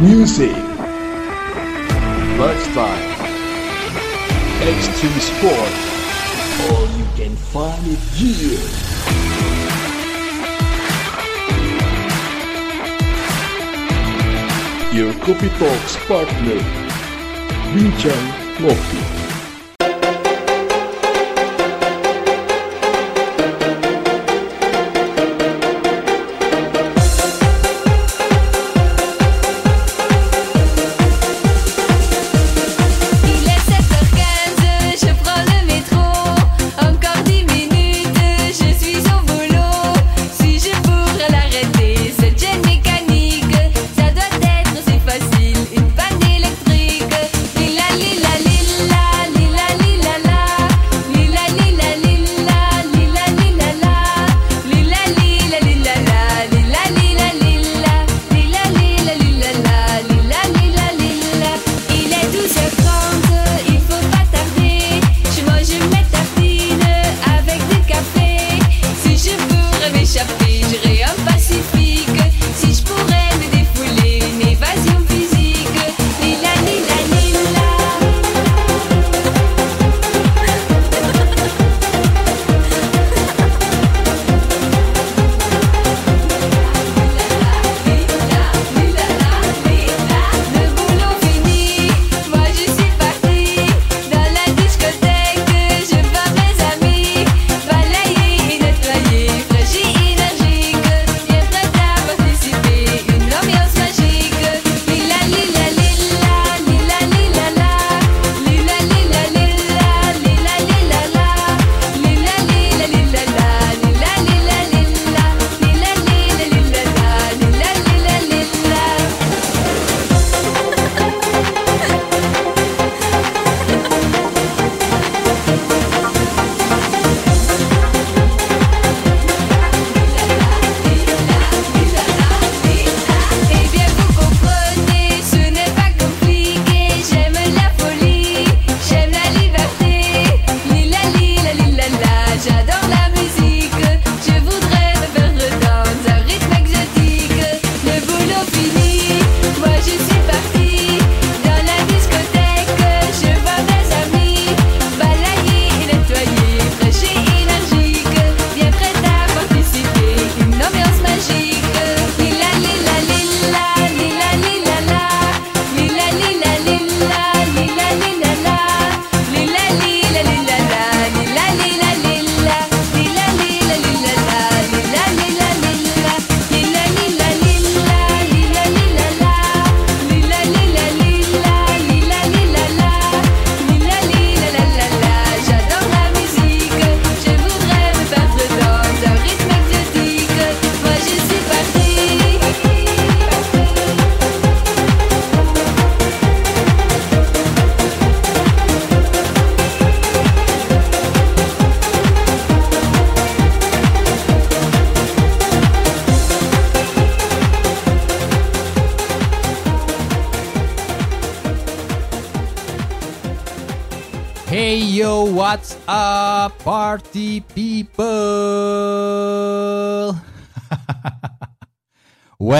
music, lifestyle, extreme sport. All you can find it here. Your Coffee Talks partner, Bincang Ngopi.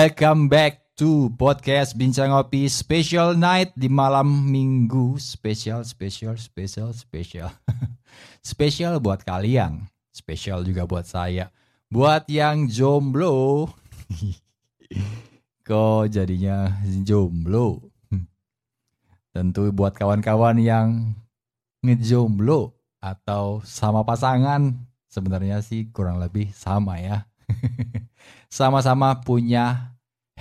Welcome back to podcast Bincang Ngopi Special Night di malam minggu. Special, special, special, special. Special buat kalian. Special juga buat saya. Buat yang jomblo. Kok jadinya jomblo? Tentu buat kawan-kawan yang ngejomblo atau sama pasangan sebenarnya sih kurang lebih sama ya. Sama-sama punya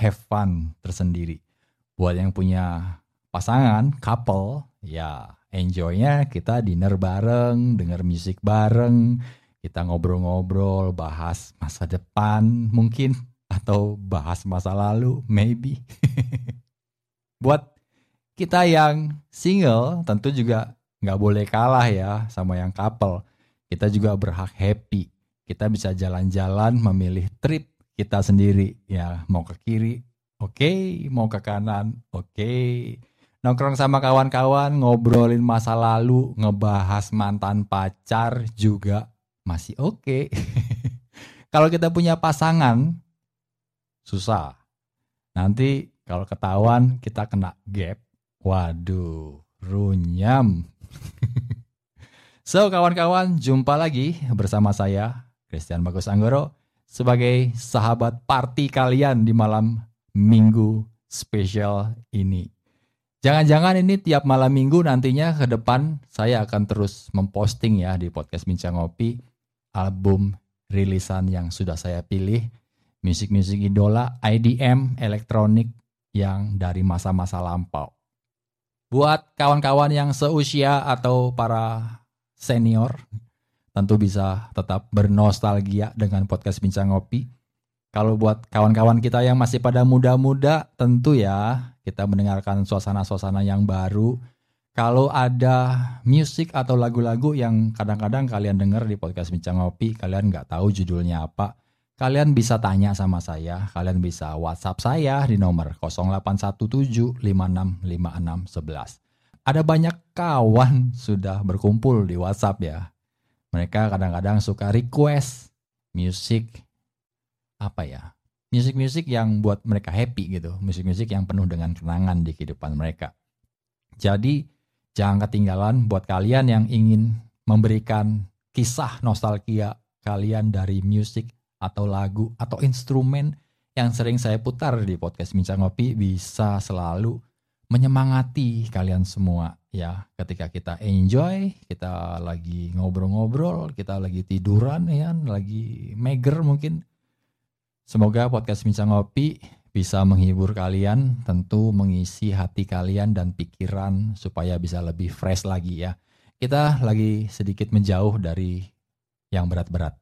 have fun tersendiri. Buat yang punya pasangan, couple, ya enjoynya kita dinner bareng, denger musik bareng, kita ngobrol-ngobrol, bahas masa depan mungkin atau bahas masa lalu, maybe. Buat kita yang single tentu juga nggak boleh kalah ya sama yang couple. Kita juga berhak happy. Kita bisa jalan-jalan memilih trip kita sendiri. Ya mau ke kiri, oke. Okay. Mau ke kanan, oke. Okay. Nongkrong sama kawan-kawan, ngobrolin masa lalu, ngebahas mantan pacar juga masih oke. Okay. Kalau kita punya pasangan, susah. Nanti Kalau ketahuan kita kena gap. Waduh, runyam. so kawan-kawan, jumpa lagi bersama saya Christian Bagus Anggoro sebagai sahabat party kalian di malam minggu spesial ini. Jangan-jangan ini tiap malam minggu nantinya ke depan saya akan terus memposting ya di podcast Bincang Ngopi album rilisan yang sudah saya pilih. Musik-musik idola, IDM, elektronik yang dari masa-masa lampau. Buat kawan-kawan yang seusia atau para senior, tentu bisa tetap bernostalgia dengan podcast Bincang Ngopi kalau buat kawan-kawan kita yang masih pada muda-muda, tentu ya kita mendengarkan suasana-suasana yang baru. Kalau ada musik atau lagu-lagu yang kadang-kadang kalian dengar di podcast Bincang Ngopi, kalian nggak tahu judulnya apa, kalian bisa tanya sama saya, kalian bisa WhatsApp saya di nomor 0817565611. Ada banyak kawan sudah berkumpul di WhatsApp ya. Mereka kadang-kadang suka request musik apa ya musik-musik yang buat mereka happy gitu. Musik-musik yang penuh dengan kenangan di kehidupan mereka. Jadi jangan ketinggalan buat kalian yang ingin memberikan kisah nostalgia kalian dari musik atau lagu atau instrumen yang sering saya putar di podcast Bincang Ngopi bisa selalu menyemangati kalian semua ya ketika kita enjoy, kita lagi ngobrol-ngobrol, kita lagi tiduran ya, lagi meger mungkin Semoga podcast Bincang Ngopi bisa menghibur kalian, tentu mengisi hati kalian dan pikiran supaya bisa lebih fresh lagi ya. Kita lagi sedikit menjauh dari yang berat-berat.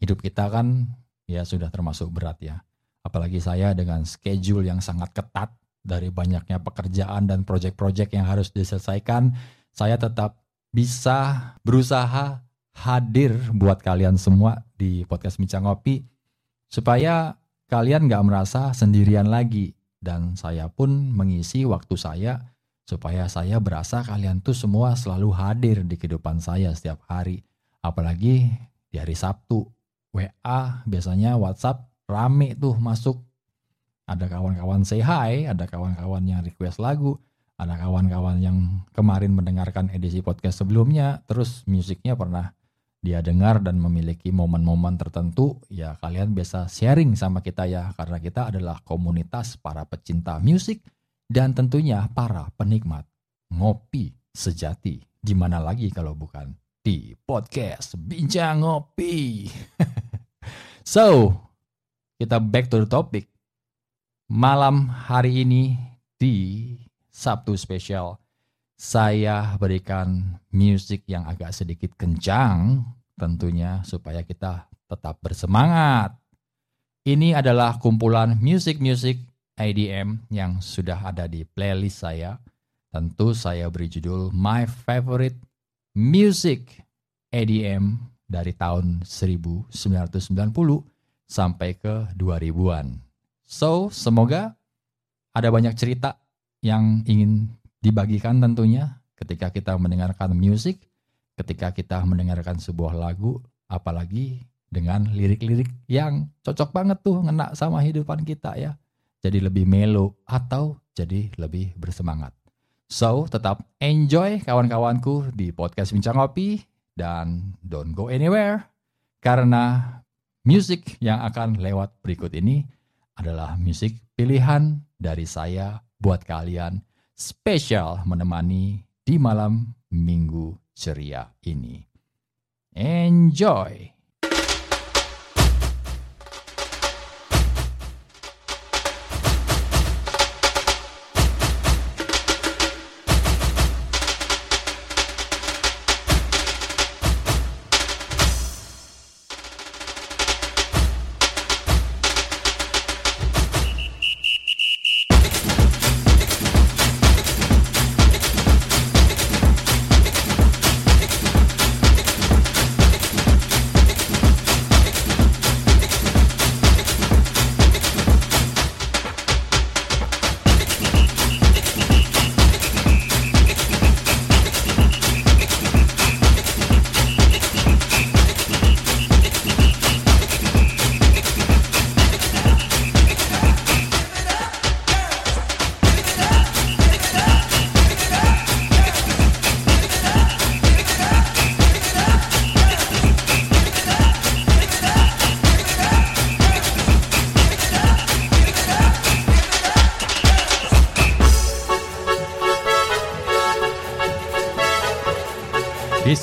Hidup kita kan ya sudah termasuk berat ya. Apalagi saya dengan schedule yang sangat ketat dari banyaknya pekerjaan dan proyek-proyek yang harus diselesaikan, saya tetap bisa berusaha hadir buat kalian semua di podcast Bincang Ngopi supaya kalian nggak merasa sendirian lagi. Dan saya pun mengisi waktu saya supaya saya berasa kalian tuh semua selalu hadir di kehidupan saya setiap hari. Apalagi di hari Sabtu WA biasanya WhatsApp rame tuh masuk ada kawan-kawan say hi, ada kawan-kawan yang request lagu, ada kawan-kawan yang kemarin mendengarkan edisi podcast sebelumnya, terus musiknya pernah dia dengar dan memiliki momen-momen tertentu, ya kalian bisa sharing sama kita ya, karena kita adalah komunitas para pecinta musik dan tentunya para penikmat ngopi sejati. Di mana lagi kalau bukan di podcast Bincang Ngopi. so, kita back to the topic. Malam hari ini di Sabtu spesial saya berikan musik yang agak sedikit kencang tentunya supaya kita tetap bersemangat. Ini adalah kumpulan musik-musik IDM yang sudah ada di playlist saya. Tentu saya beri judul My Favorite Music EDM dari tahun 1990 sampai ke 2000-an. So, semoga ada banyak cerita yang ingin dibagikan tentunya ketika kita mendengarkan musik, ketika kita mendengarkan sebuah lagu, apalagi dengan lirik-lirik yang cocok banget tuh ngena sama hidupan kita ya. Jadi lebih melo atau jadi lebih bersemangat. So, tetap enjoy kawan-kawanku di podcast Bincang Kopi dan don't go anywhere karena musik yang akan lewat berikut ini adalah musik pilihan dari saya buat kalian spesial menemani di malam minggu ceria ini. Enjoy!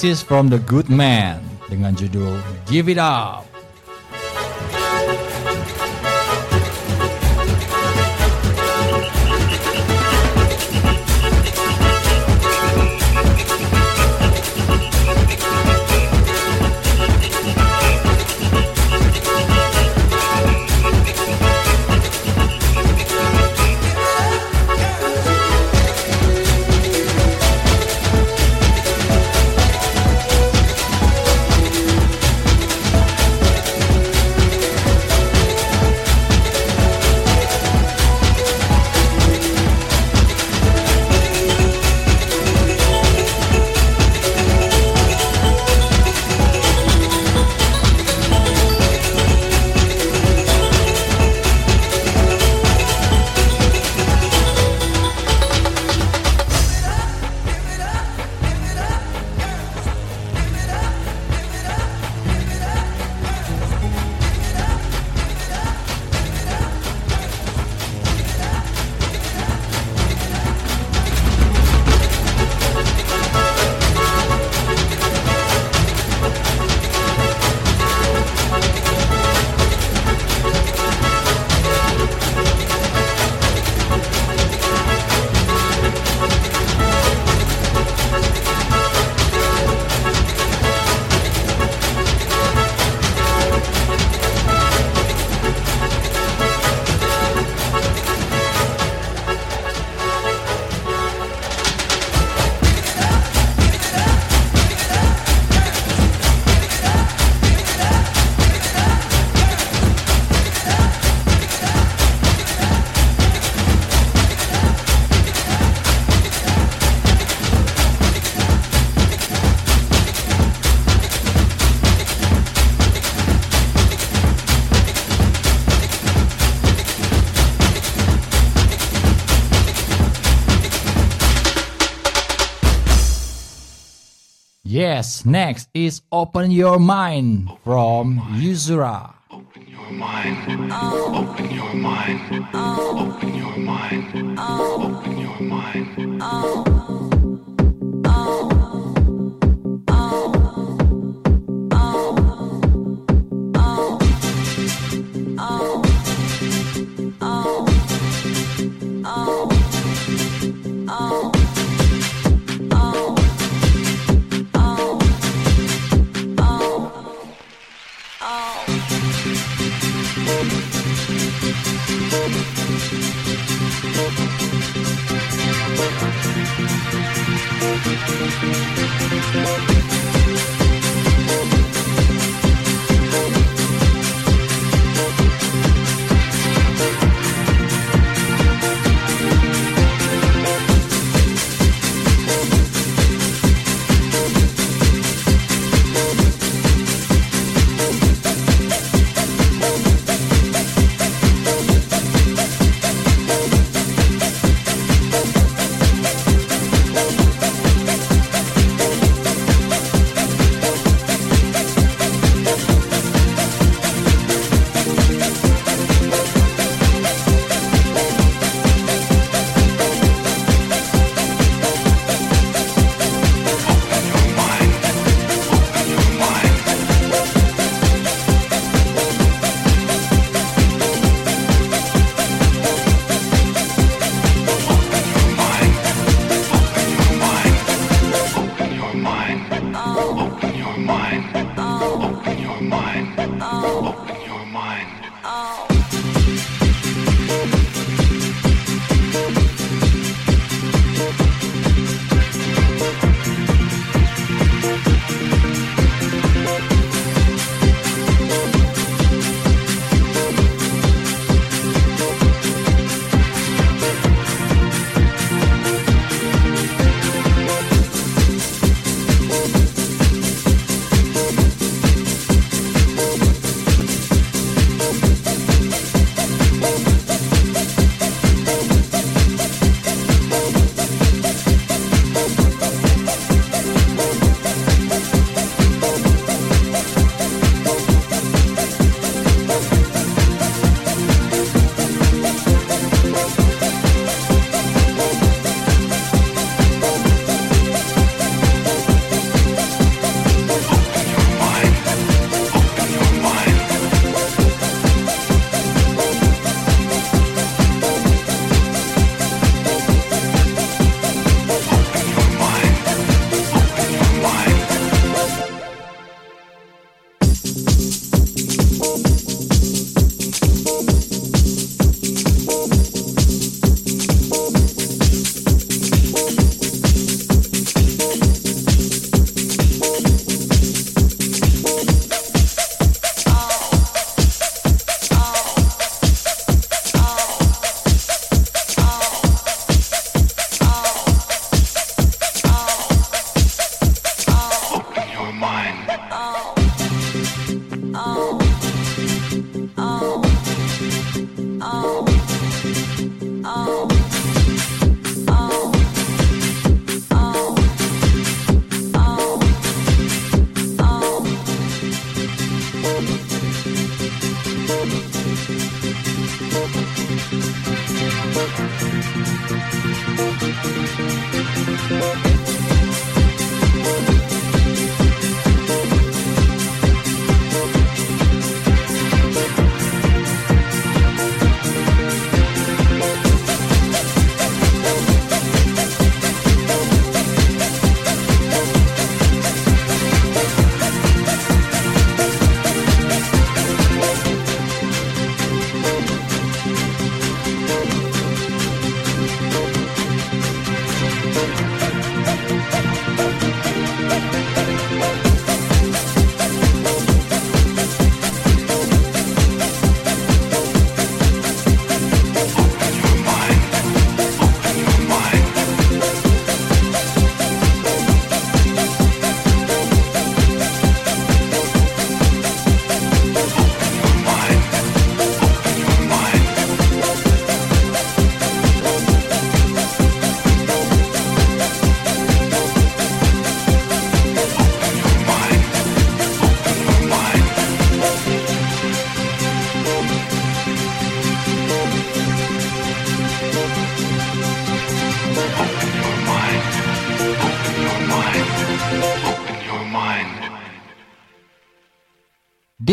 This is from the Good Man dengan judul Give It Up. Open Your Mind from Yuzura. Open your mind. Open your mind. Open your mind. Open your mind.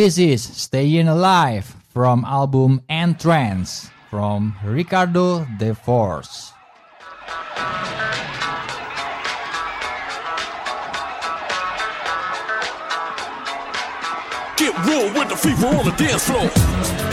This is Staying Alive from album Entrance from Ricardo De Force. Get real with the fever on the dance floor.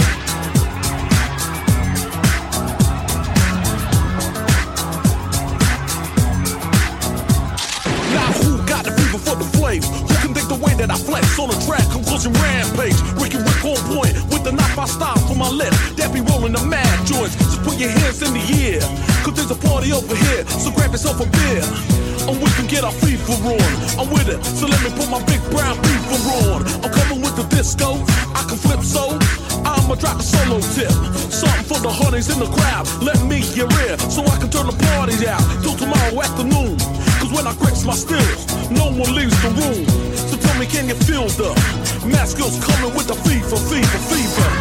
Way that I flex on the track? Conclusion rampage. Ricky Rick on point with the knife I style for my left. That be rolling the mad joints. Just put your hands in the air. Cause there's a party over here. So grab yourself a beer. And we can get our fever on. I'm with it. So let me put my big brown fever on. I'm coming with the disco. I can flip so. I'ma drop a solo tip. Something for the honeys in the crowd. Let me your ear so I can turn the party out till tomorrow afternoon. Cause when I grips my stills, no one leaves the room. Me, can you feel the mask coming with the fever, fever, fever?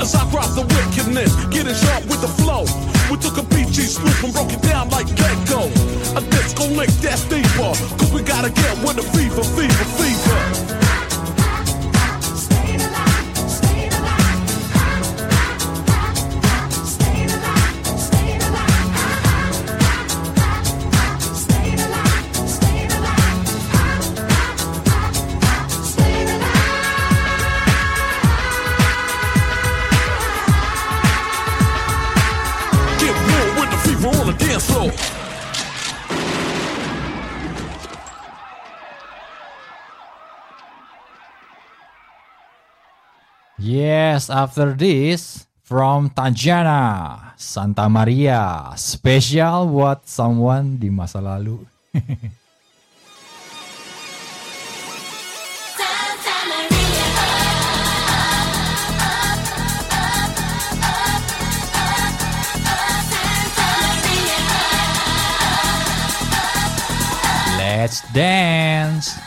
As I drop the wickedness, getting sharp with the flow. We took a BG swoop and broke it down like Gecko. A disco lick that's deeper, cause we gotta get with the fever, fever, fever. Yes, after this, from Tanjana, Santa Maria, spesial buat someone di masa lalu. Let's dance.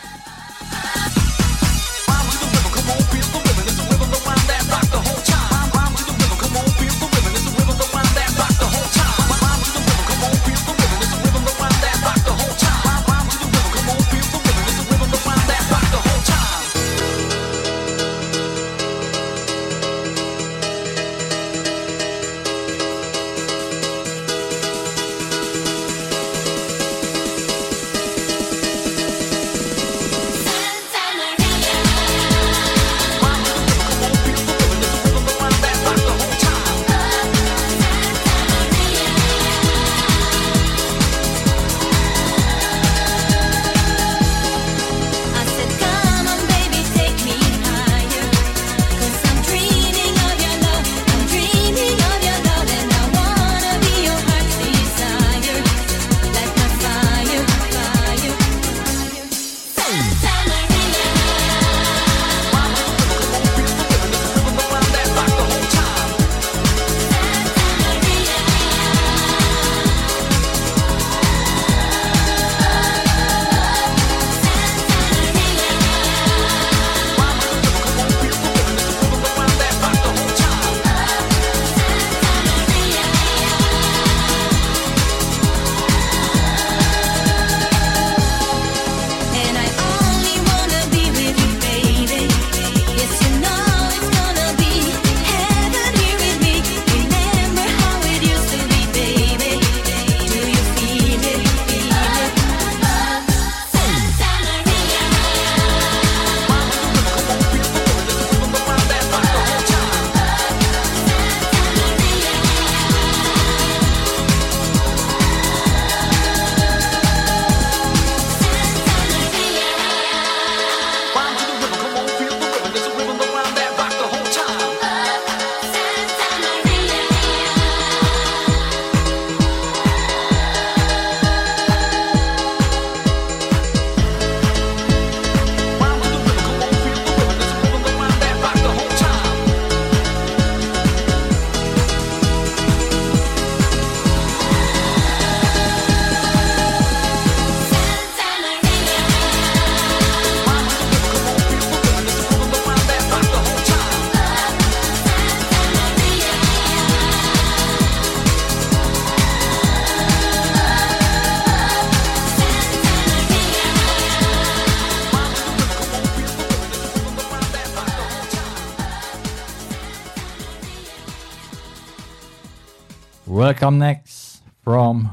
Welcome next from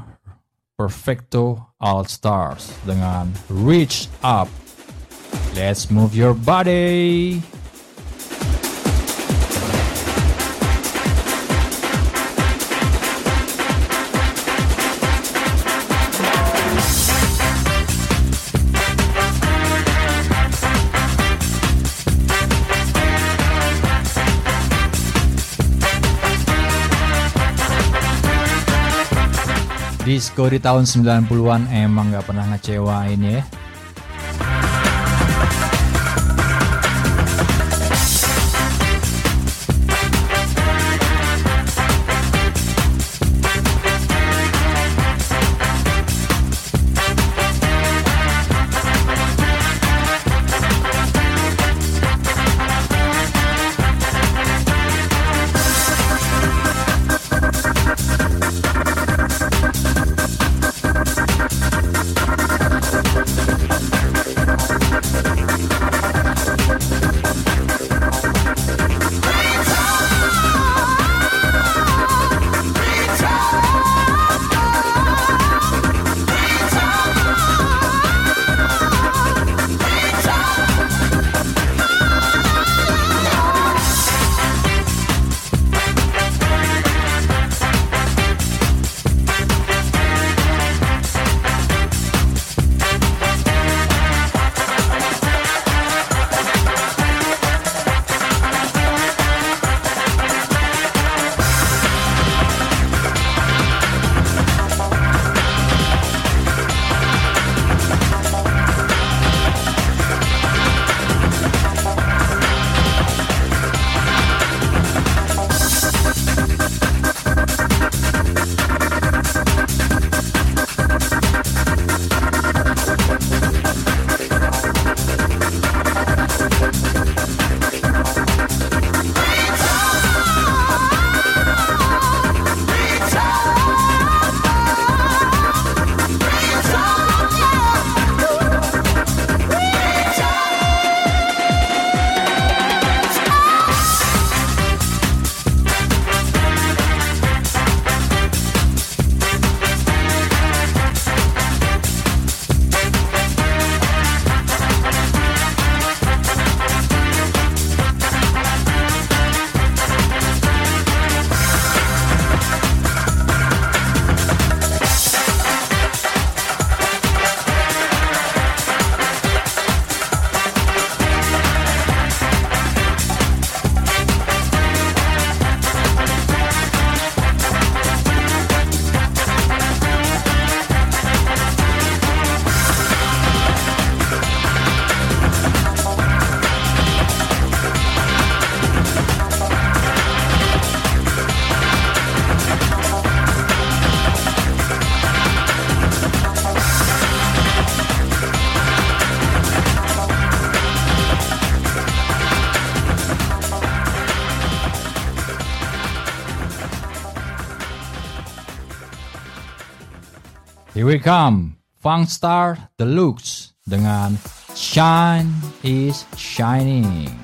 Perfecto All Stars dengan Reach Up. Let's move your body. Disco di tahun 90-an emang gak pernah ngecewain ya. Become Funkstar Deluxe dengan Shine is Shining.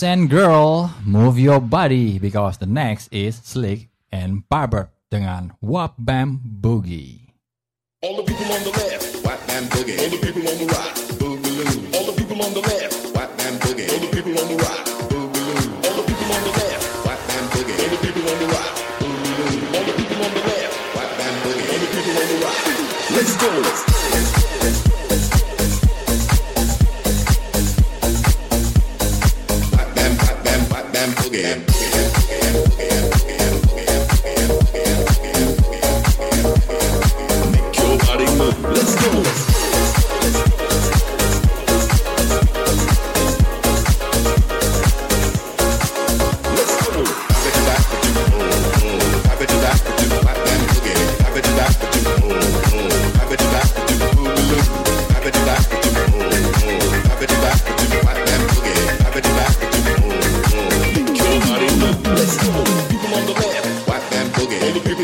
Boys and girl, move your body because the next is Slick and Barber dengan Wap Bam Boogie. All the people on the left, Wap Bam Boogie. All the people on the right.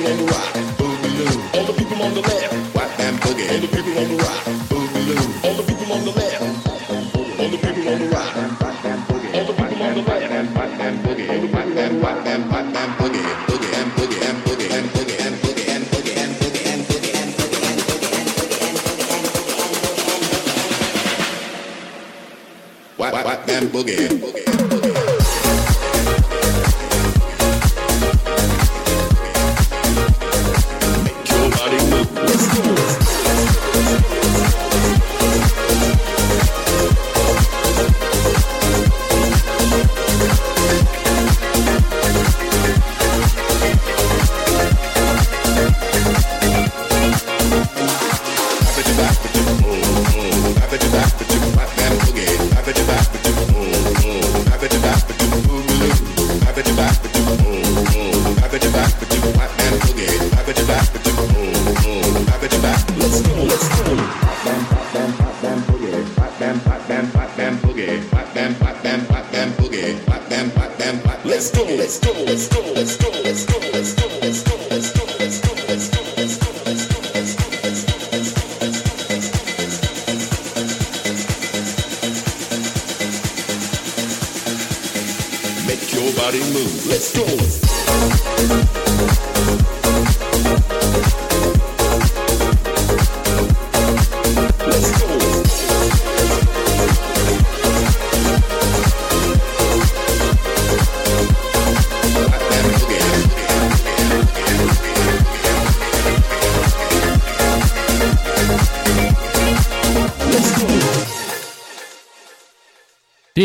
on the right, boogaloo. All the people on the left, white man boogie. All the people on the right, boogaloo. All the people on the left, all the people on the right, white man boogie. All the people on the left, white man boogie. All the people on the right, white man, white man boogie. boogie.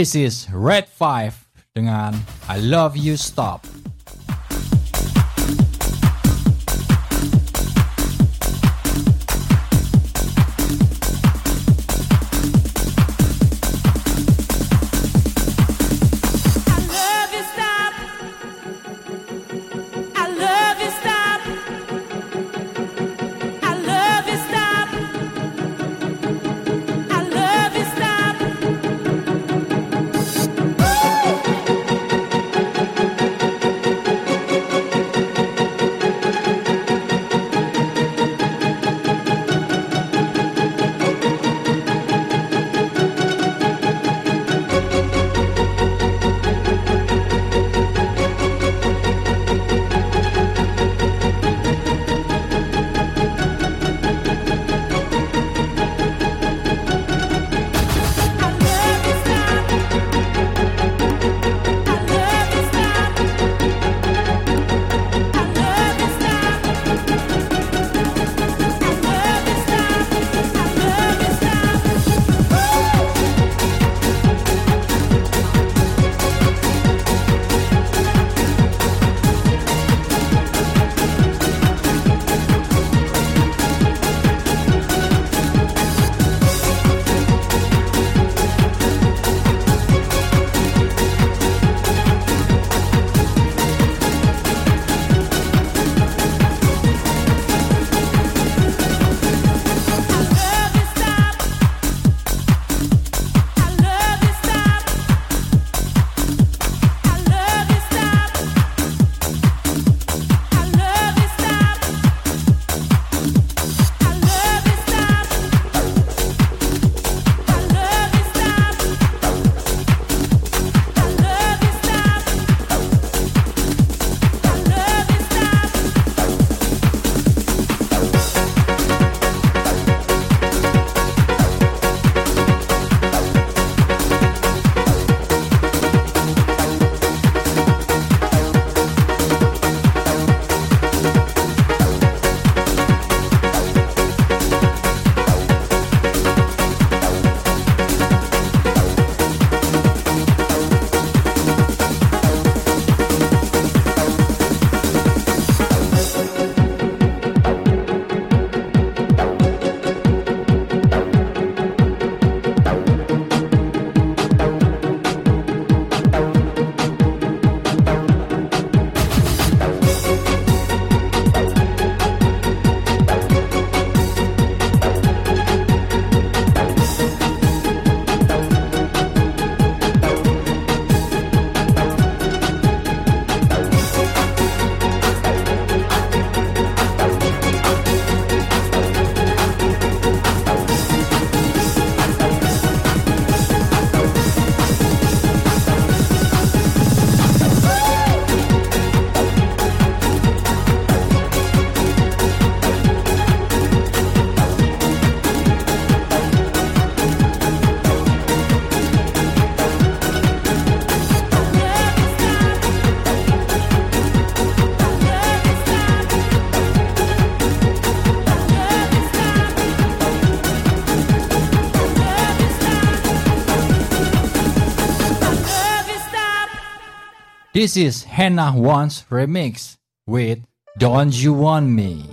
This is Red 5 dengan I Love You Stop. This is Hannah Wants remix with Don't You Want Me.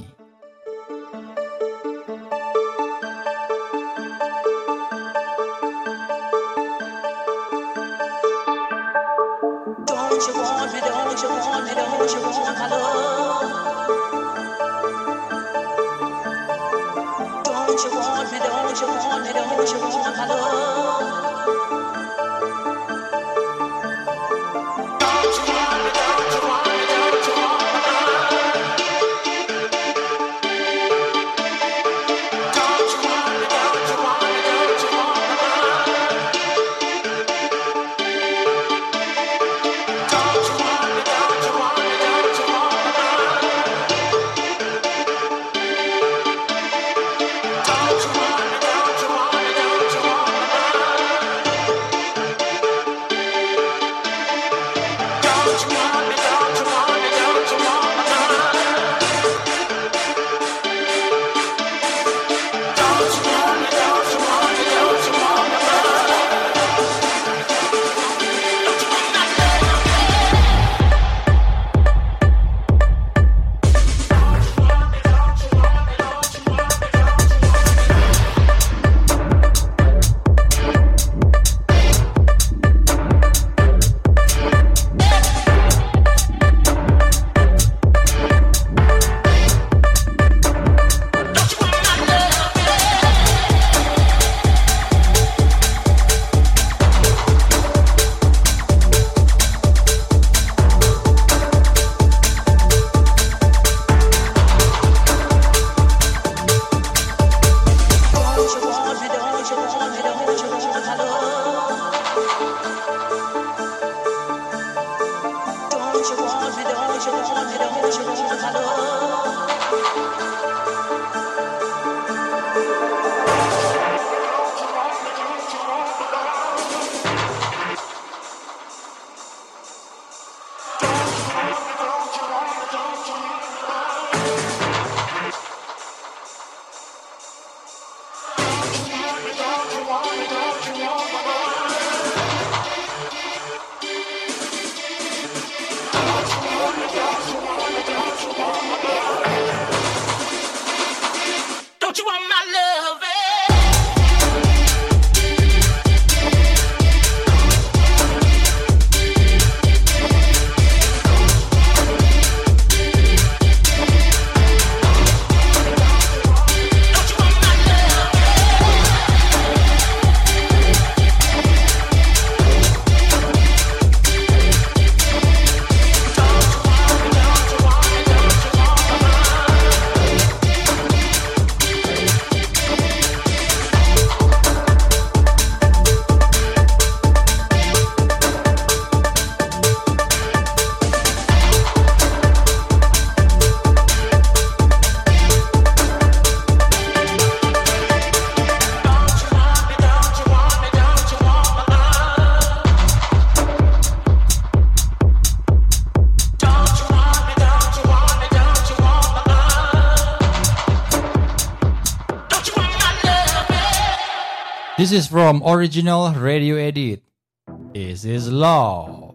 This is from original radio edit. This is Law.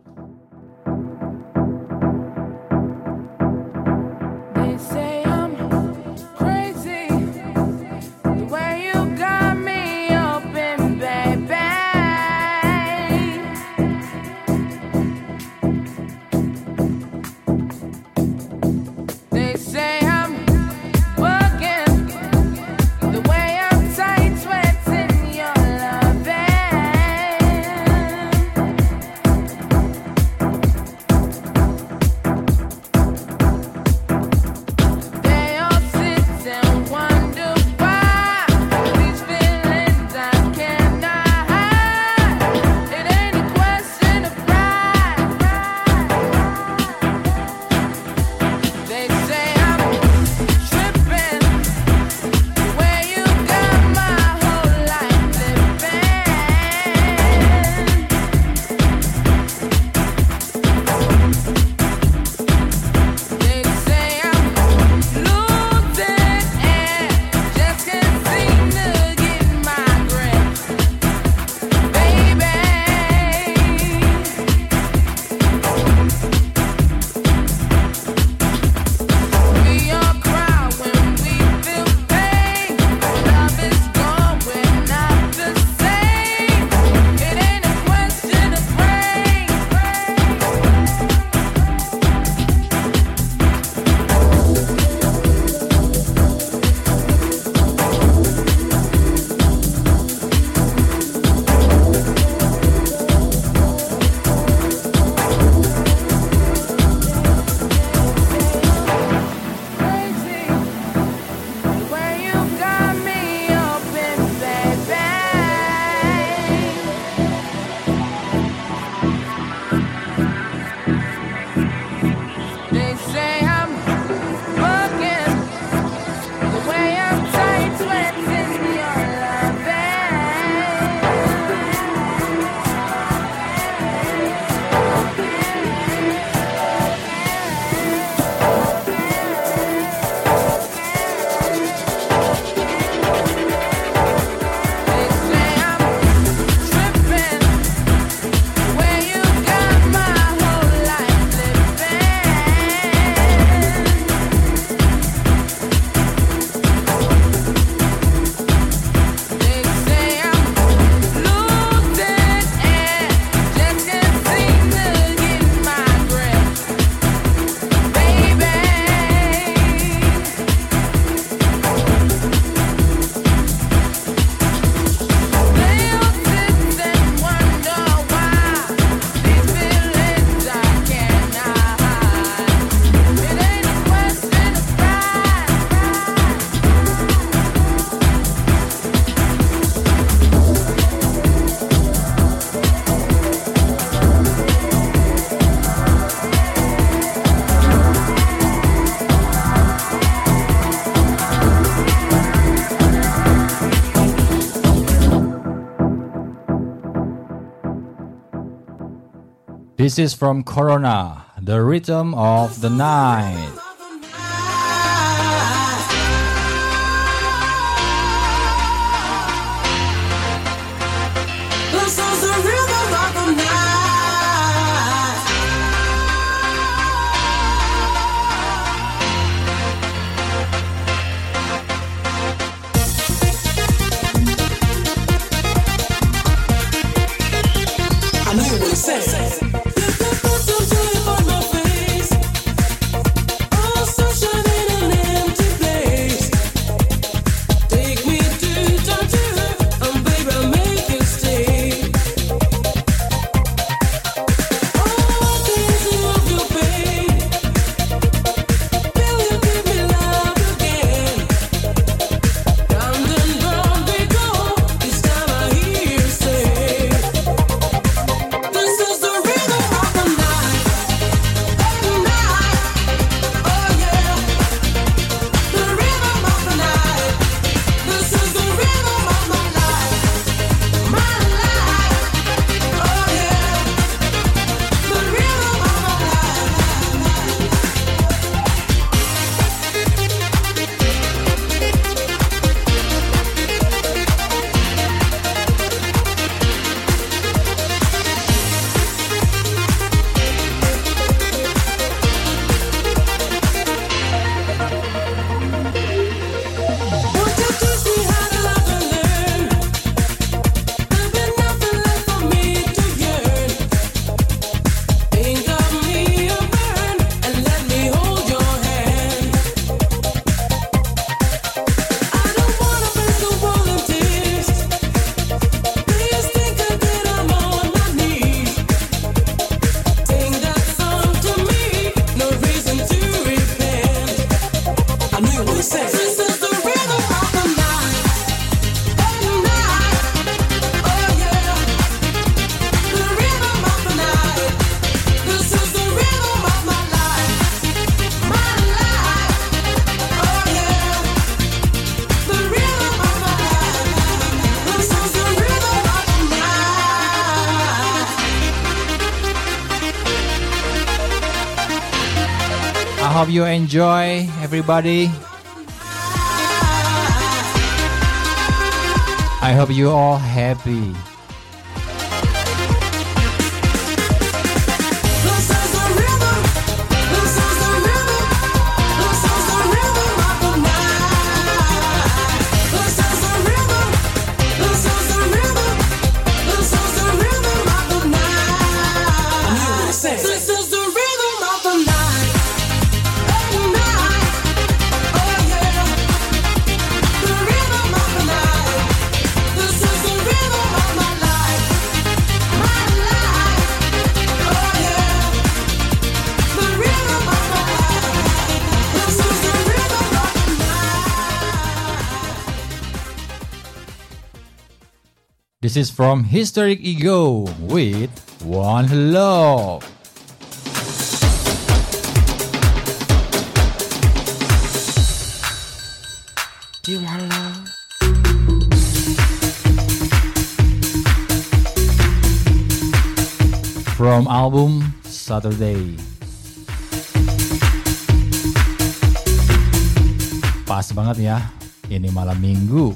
This is from Corona, the rhythm of the night. enjoy, everybody. I hope you all happy. This is from Historic Ego with One Love. Do you want love? From album Saturday. Pas banget ya, ini malam minggu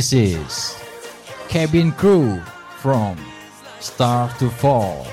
This is Cabin Crew from Star to Fall.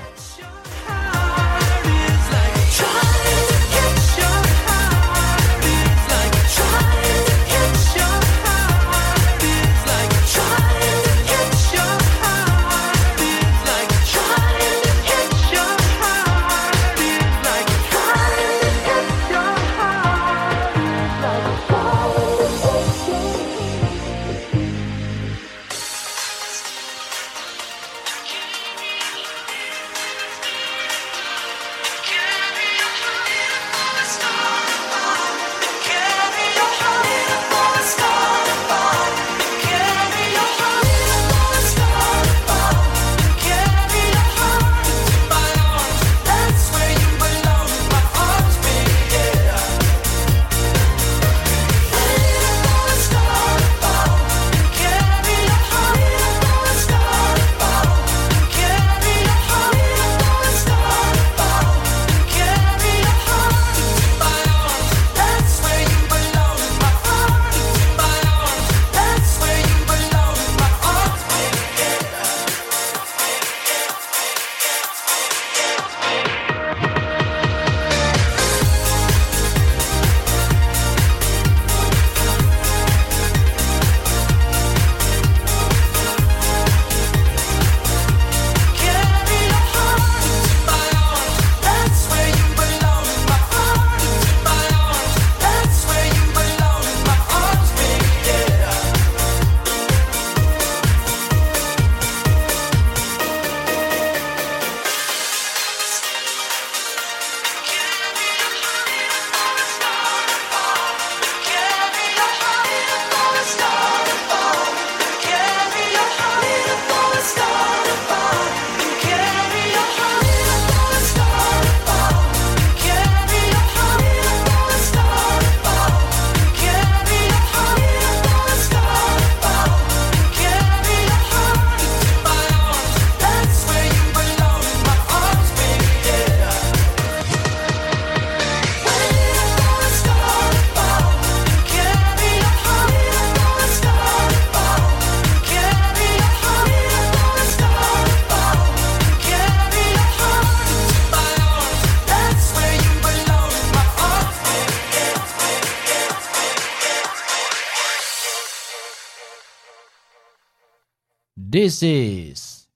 This is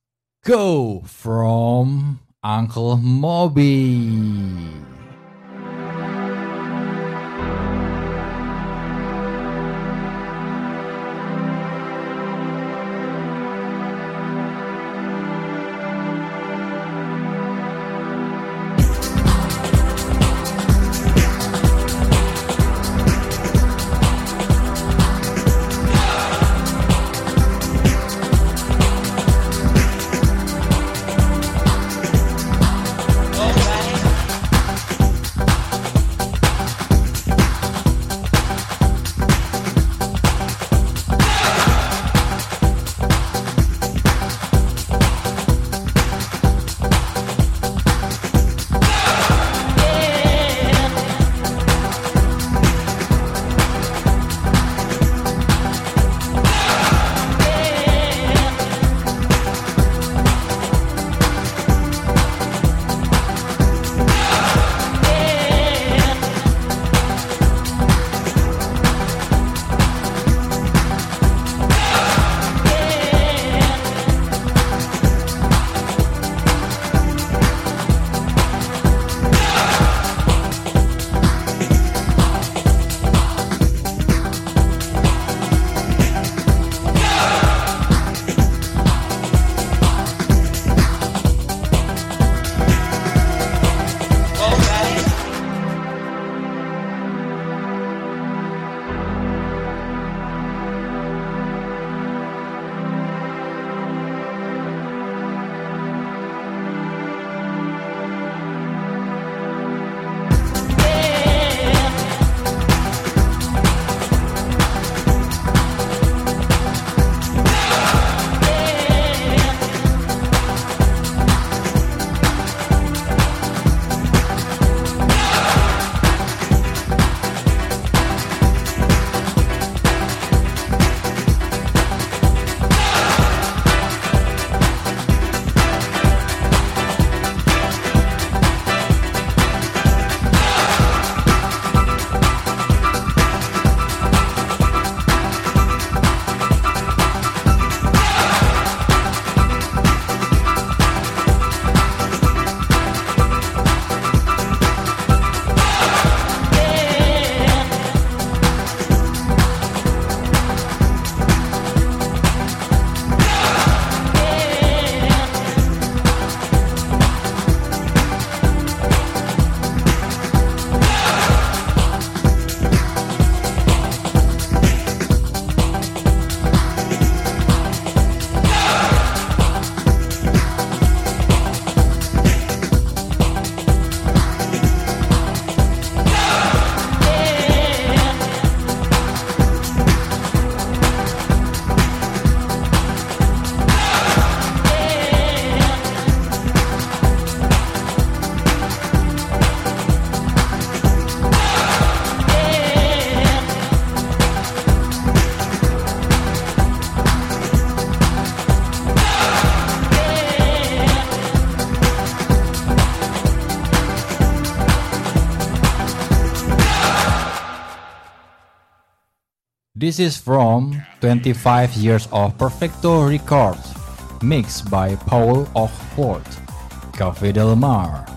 Go from Uncle Moby. This is from 25 Years of Perfecto Records, mixed by Paul Oxford, Cafe Del Mar.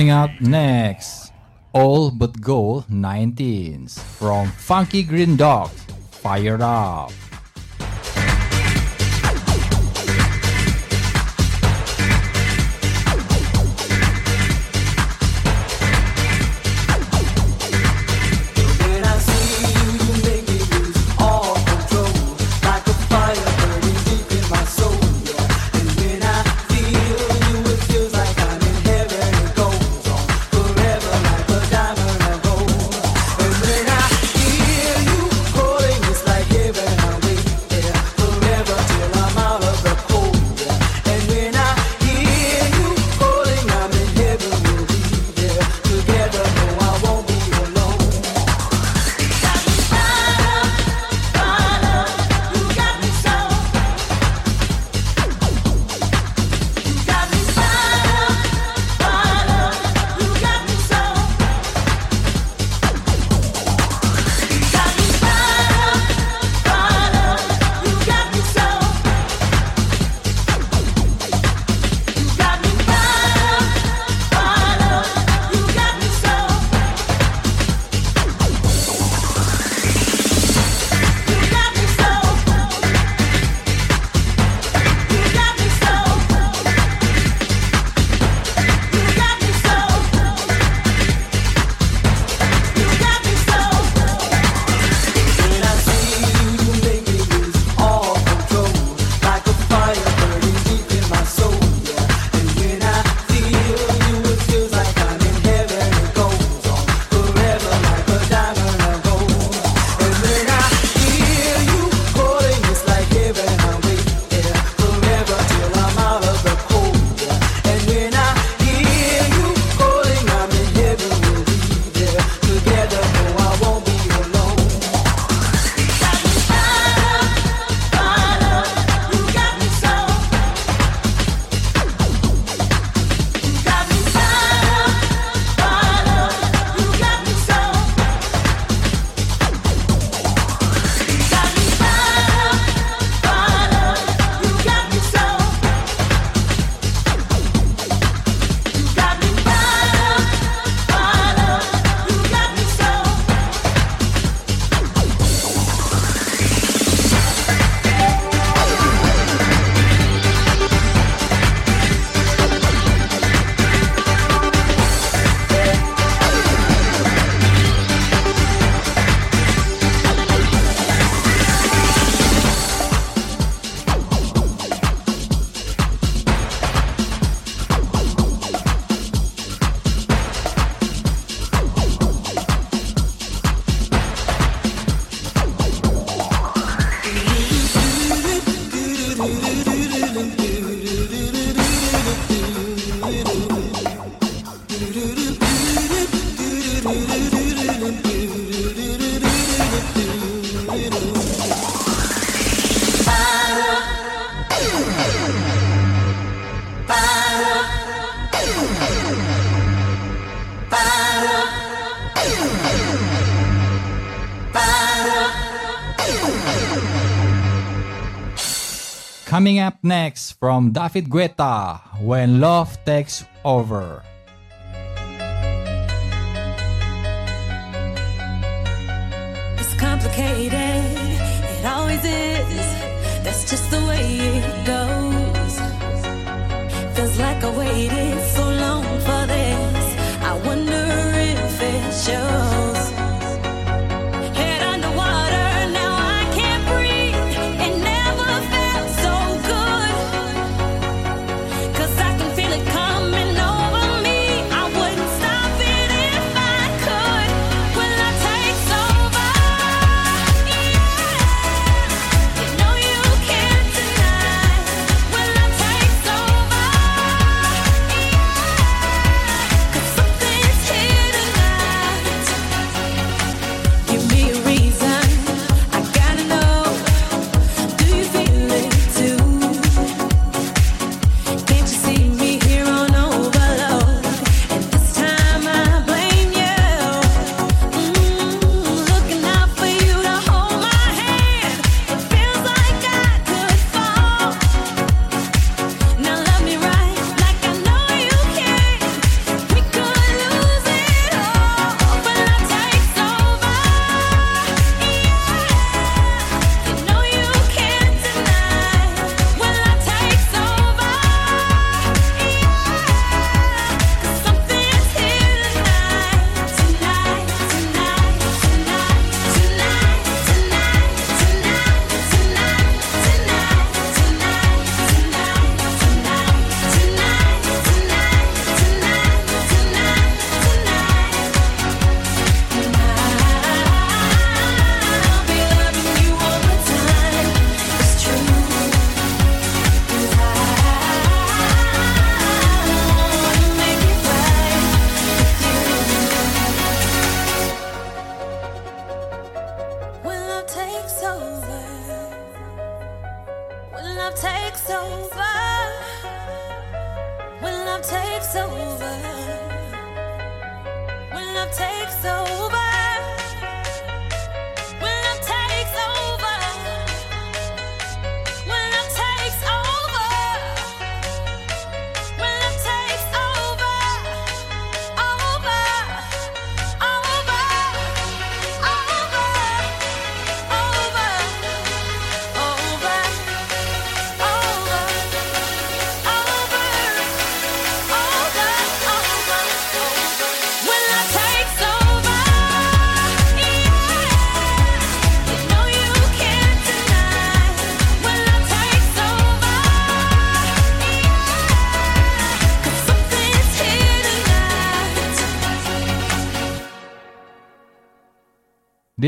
Coming up next, All But Gold 19s from Funky Green Dog, Fired Up. Coming up next from David Guetta, When Love Takes Over. It's complicated, it always is. That's just the way it goes like I waited for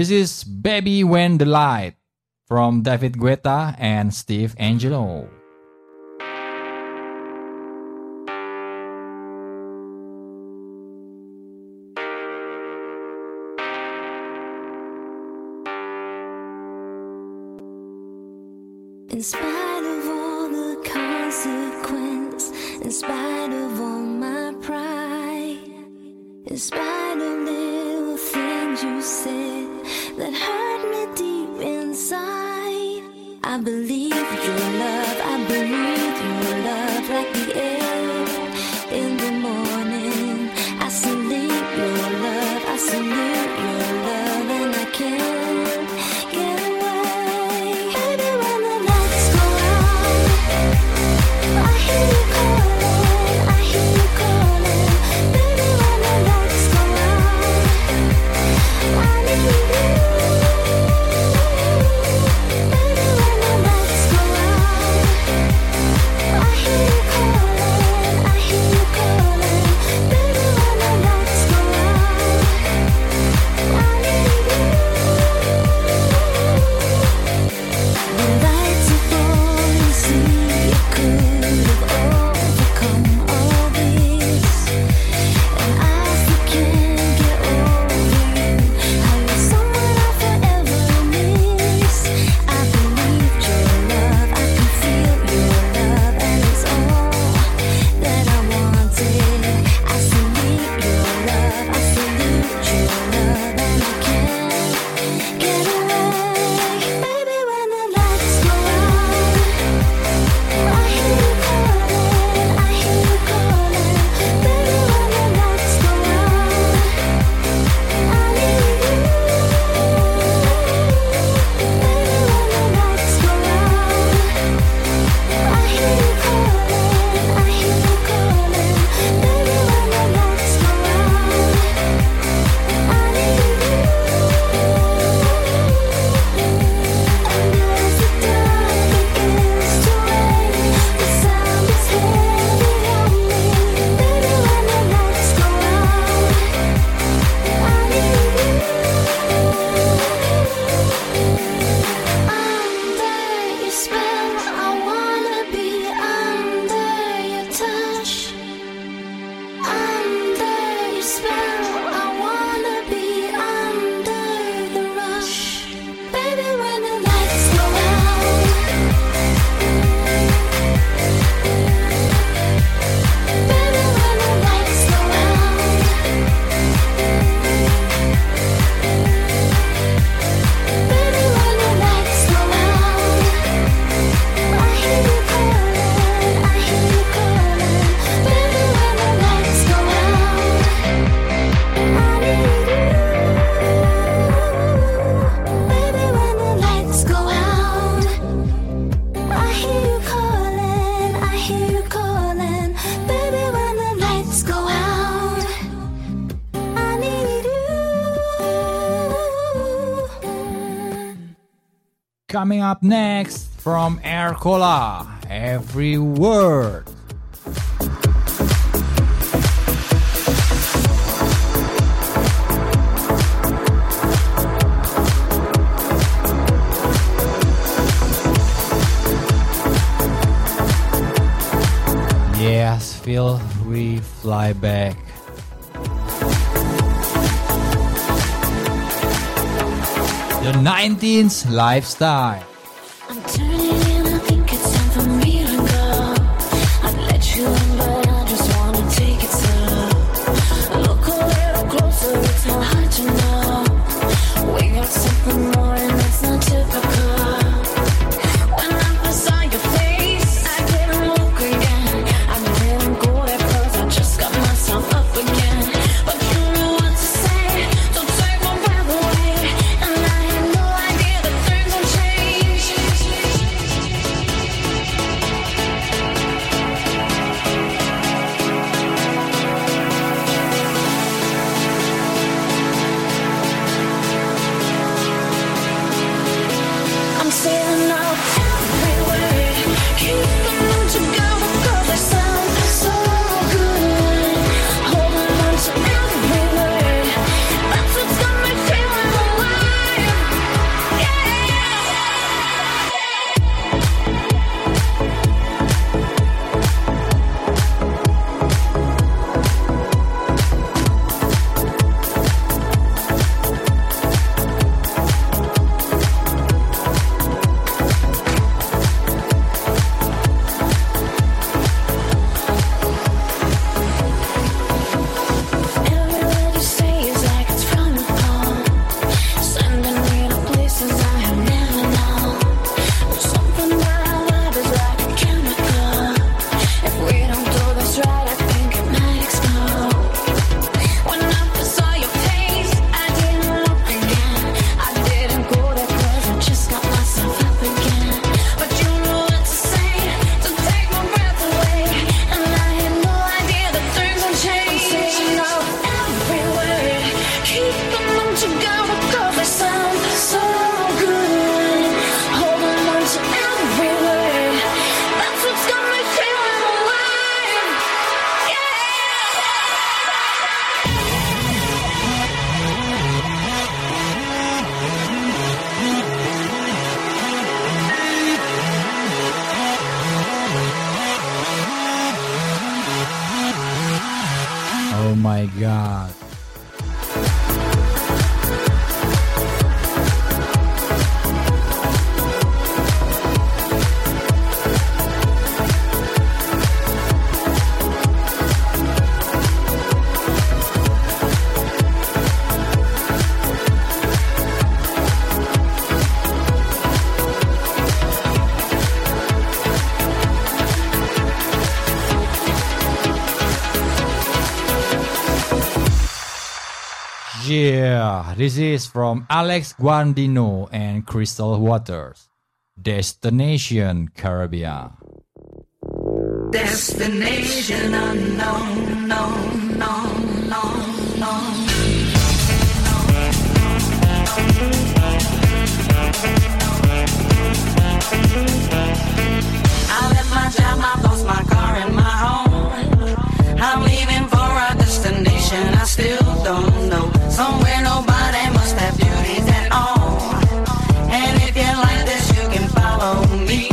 This is Baby When the Light from David Guetta and Steve Angelo. up next from Aircola, Every Word. Yes, feel we fly back. The 19th lifestyle. This is from Alex Guandino and Crystal Waters. Destination Caribbean. Destination unknown, known, known, known, known. I left my job, I lost my car and my home. I'm leaving for a destination I still don't know. Somewhere nobody. like this, you can follow me.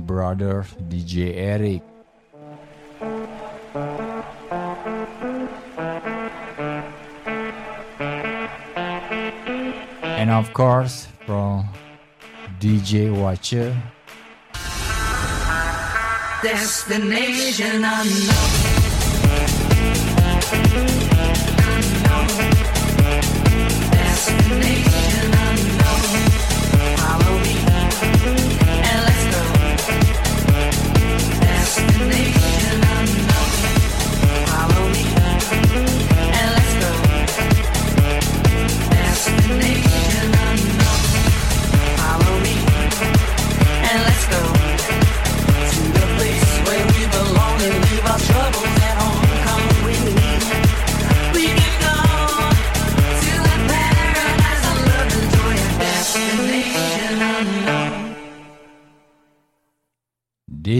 my brother DJ Eric. And of course, from DJ Watcher. Destination unknown. Destination unknown.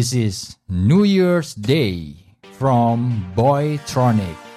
This is New Year's Day from Boytronic.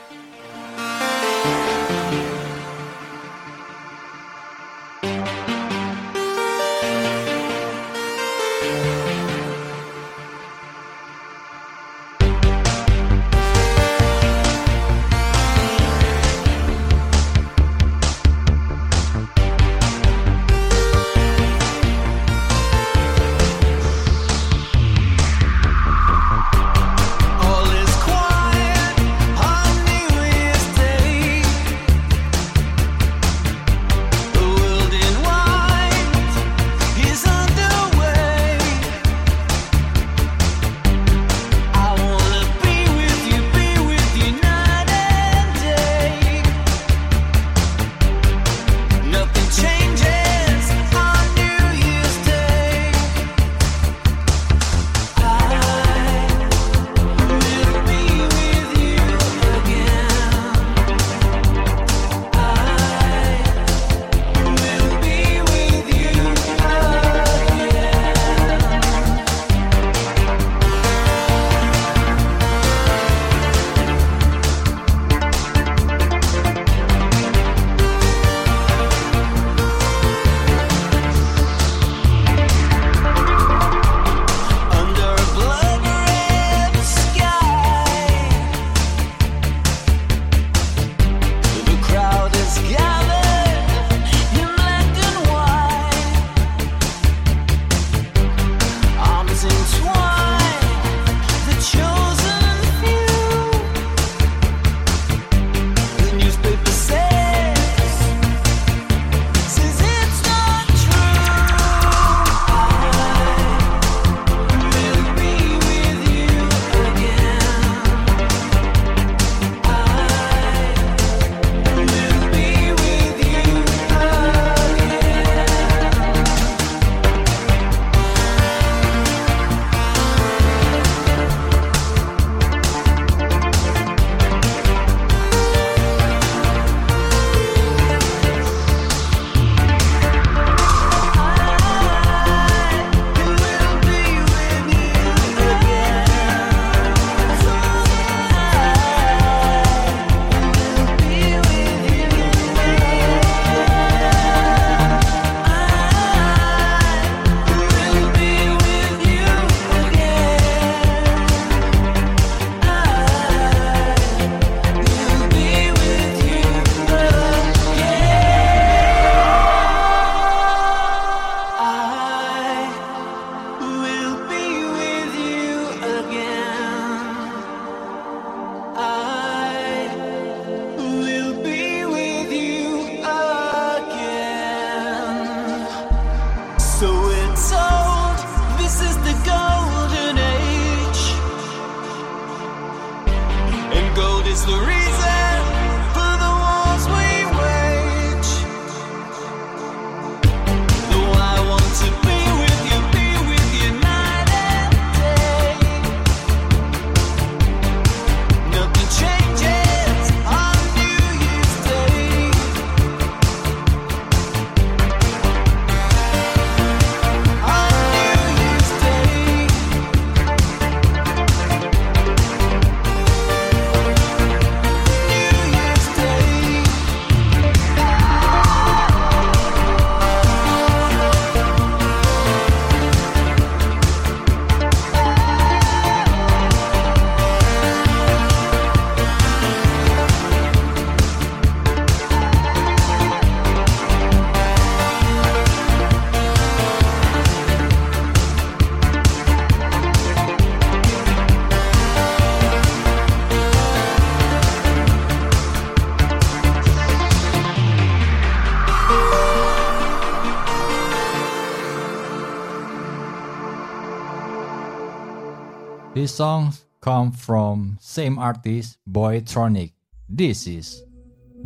Songs come from same artist, Boytronic. This is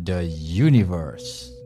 The Universe.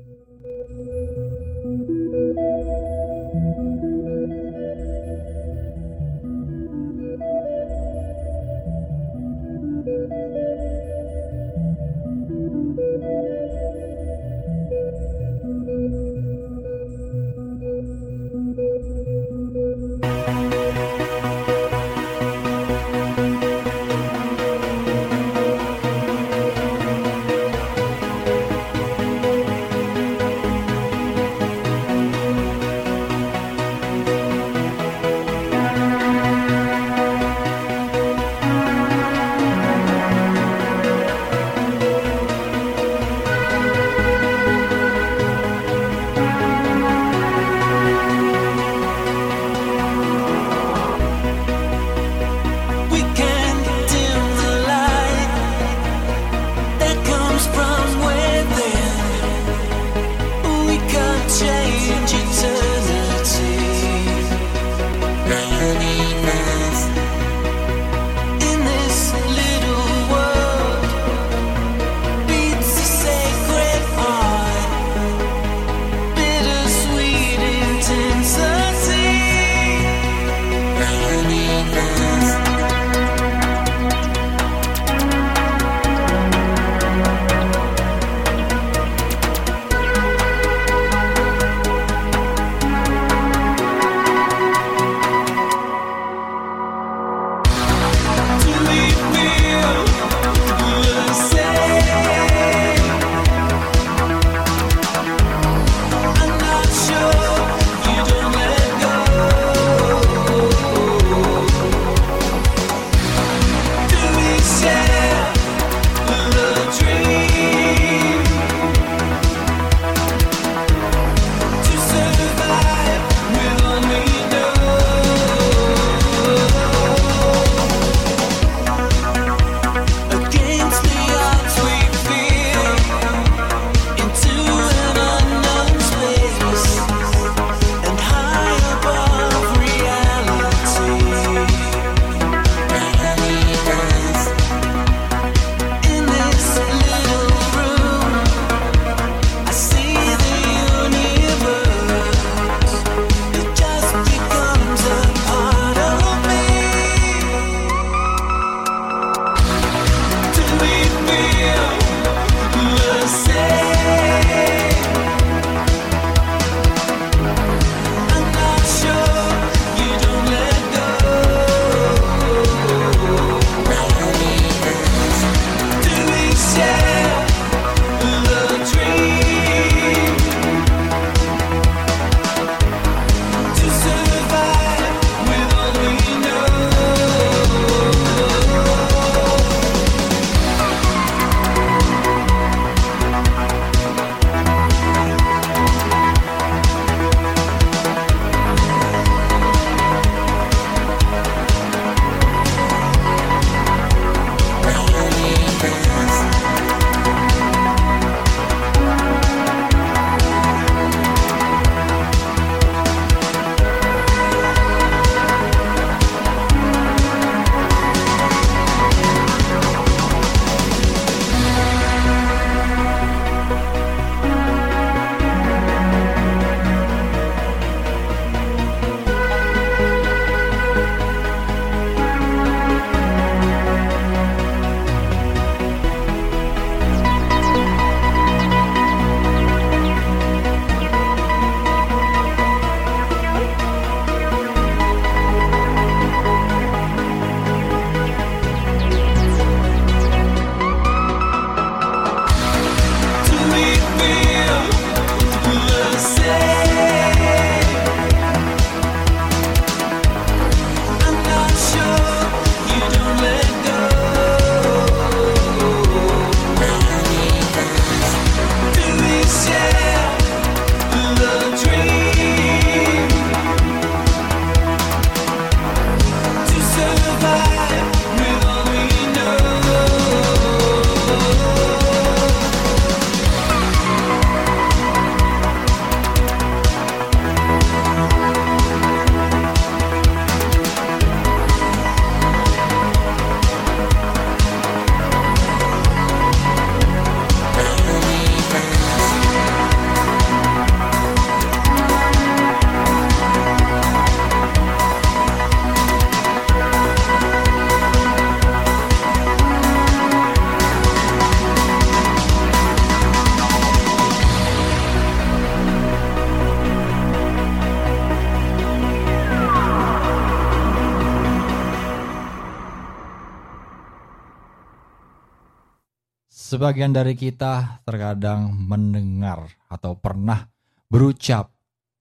Sebagian dari kita terkadang mendengar atau pernah berucap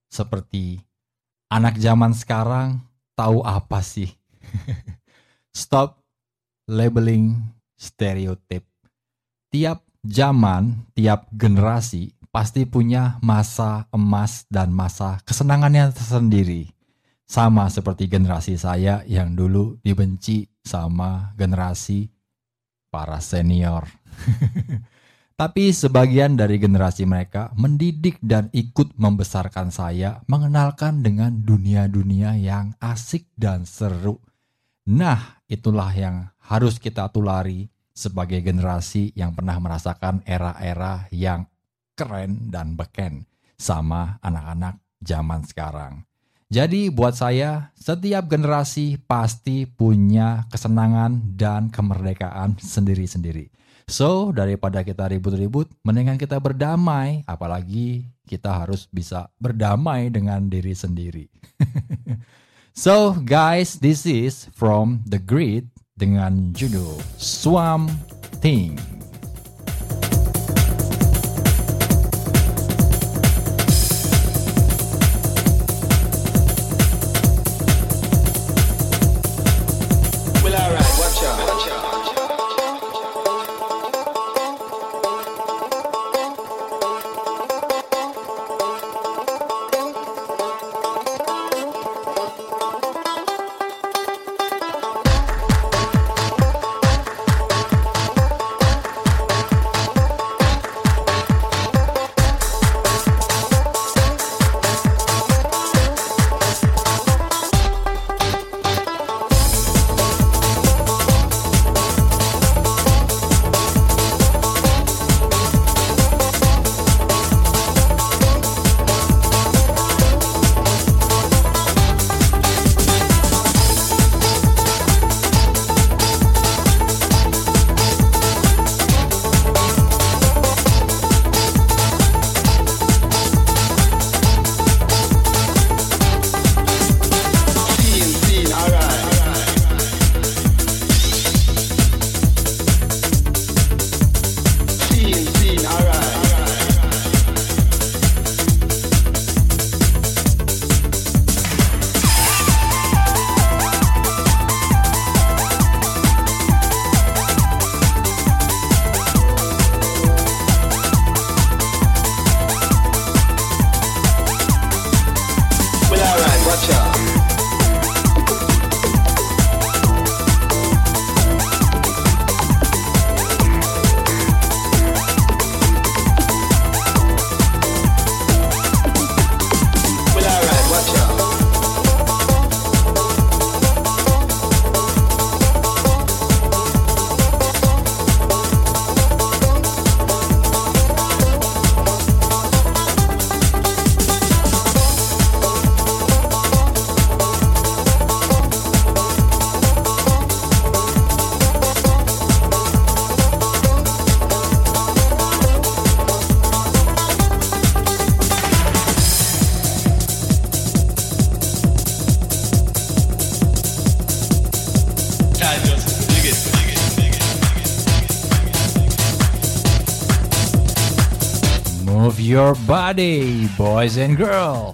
seperti anak zaman sekarang tahu apa sih? Stop labeling stereotip. Tiap zaman, tiap generasi pasti punya masa emas dan masa kesenangannya tersendiri. Sama seperti generasi saya yang dulu dibenci sama generasi para senior. Tapi sebagian dari generasi mereka mendidik dan ikut membesarkan saya mengenalkan dengan dunia-dunia yang asik dan seru. Nah, itulah yang harus kita tulari sebagai generasi yang pernah merasakan era-era yang keren dan beken sama anak-anak zaman sekarang. Jadi buat saya, setiap generasi pasti punya kesenangan dan kemerdekaan sendiri-sendiri. So, daripada kita ribut-ribut, mendingan kita berdamai, apalagi kita harus bisa berdamai dengan diri sendiri. so, guys, this is from The Grid dengan judul Swamp Thing. Boys and girls.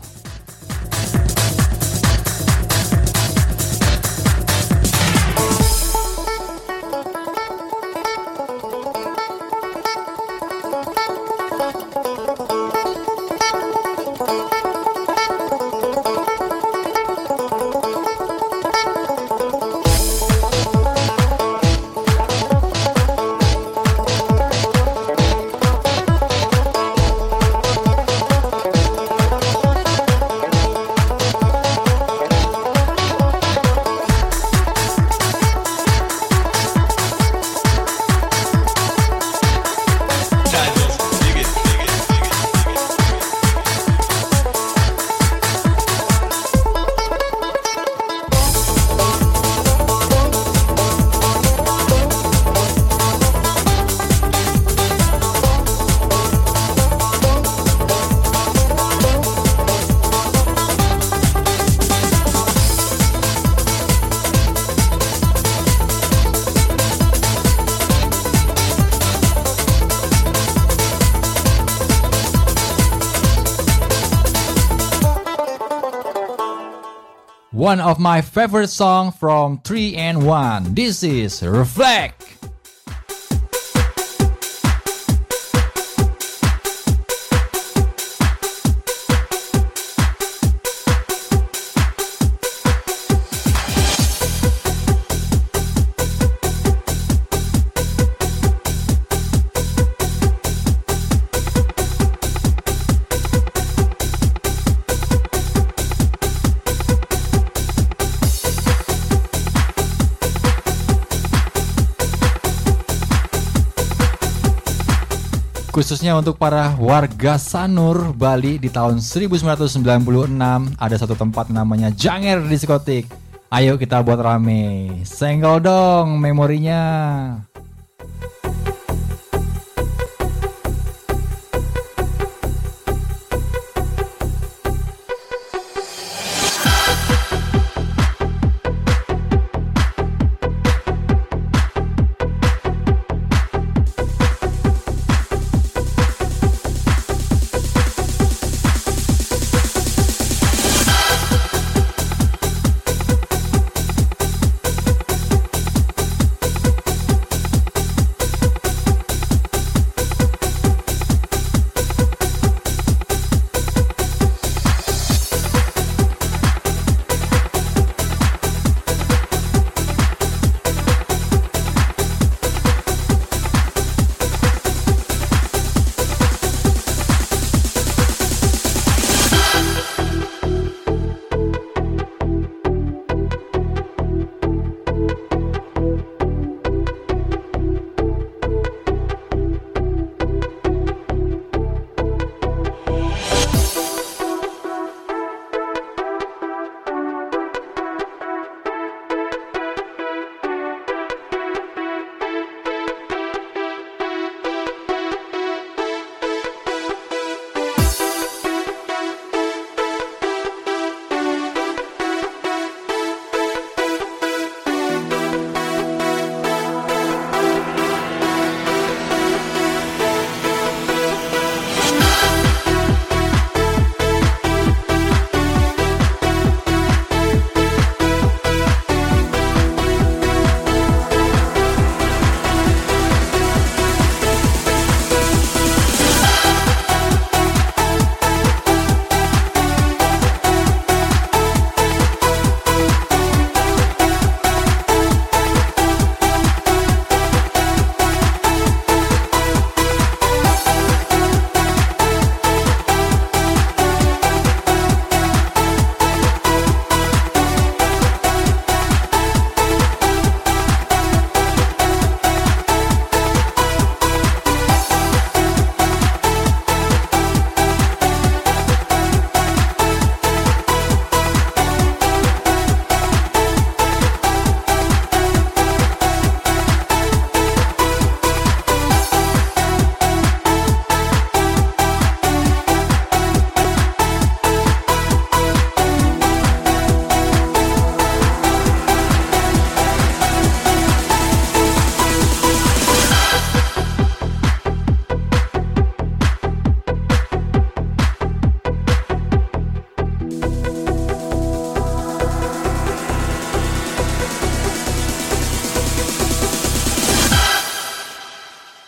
One of my favorite song from 3 and 1. This is Reflect. Khususnya untuk para warga Sanur, Bali di tahun 1996 ada satu tempat namanya Janger Diskotik. Ayo kita buat rame. Senggol dong memorinya.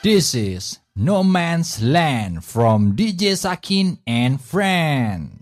This is No Man's Land from DJ Sakin and Friends.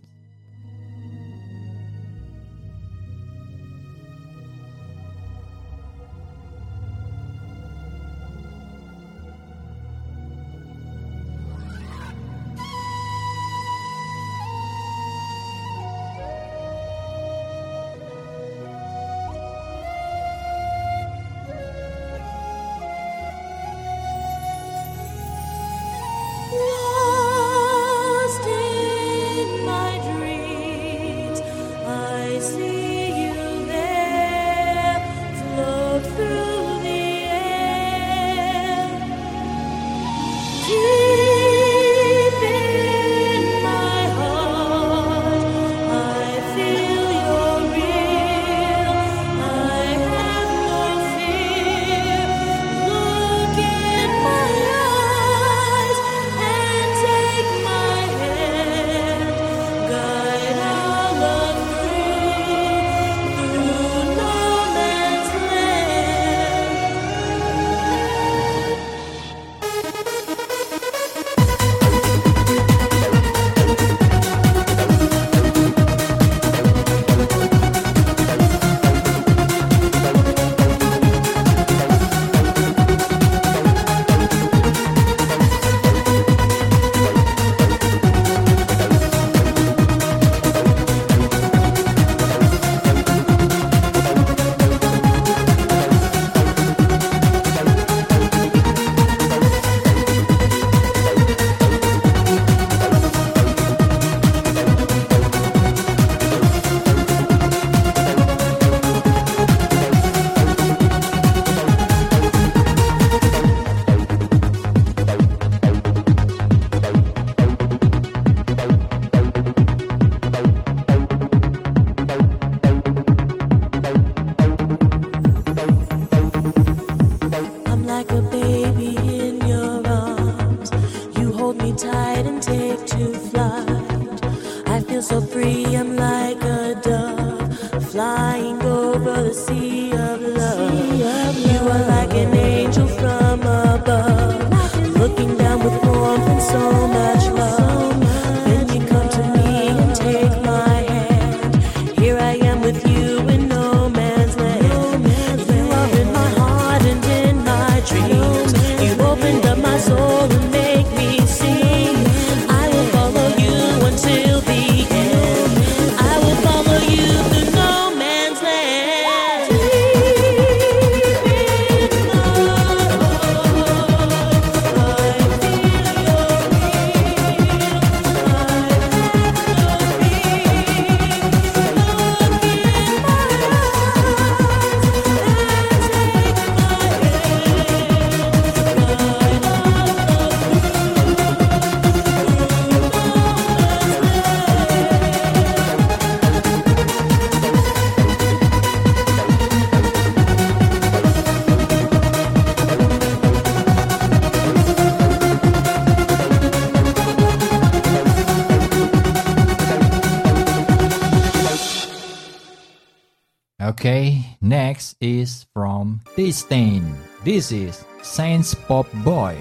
This is Saints Pop Boy.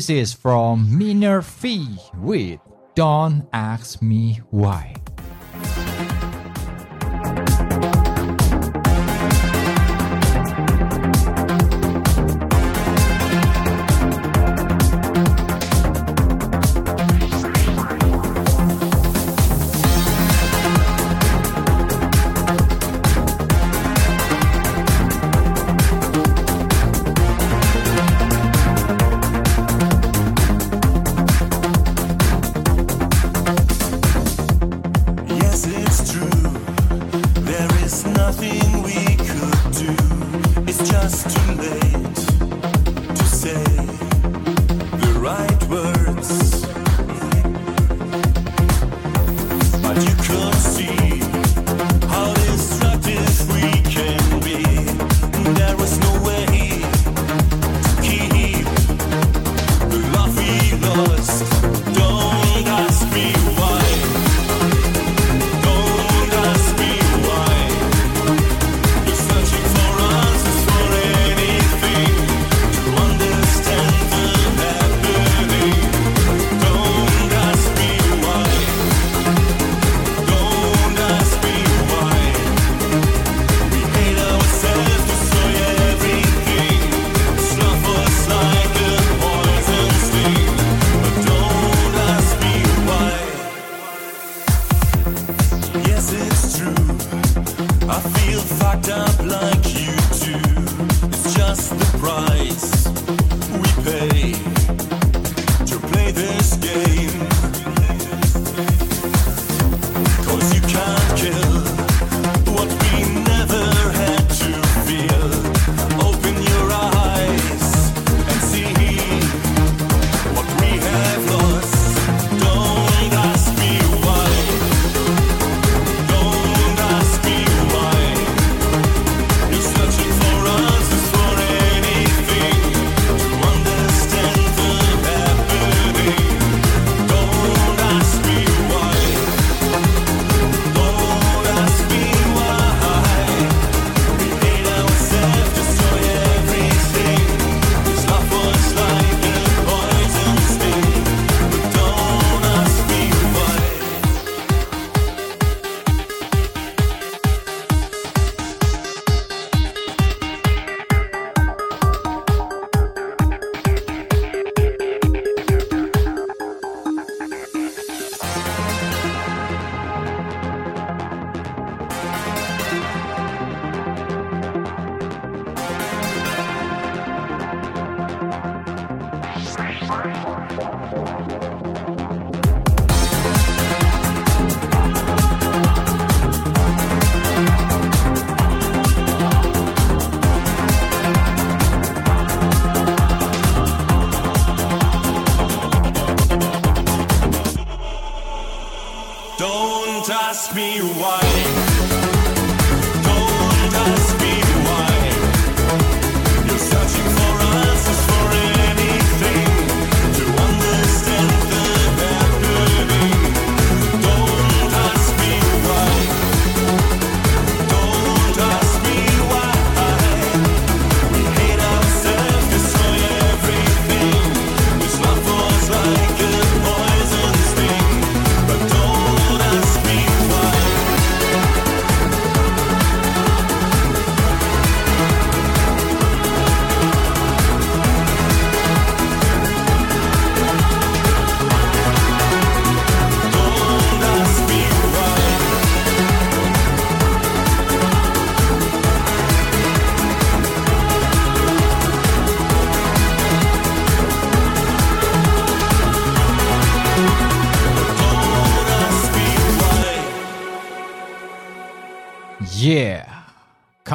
This is from Minor Fee with Don't Ask Me Why.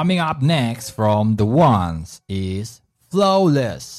Coming up next from The Ones is Flawless.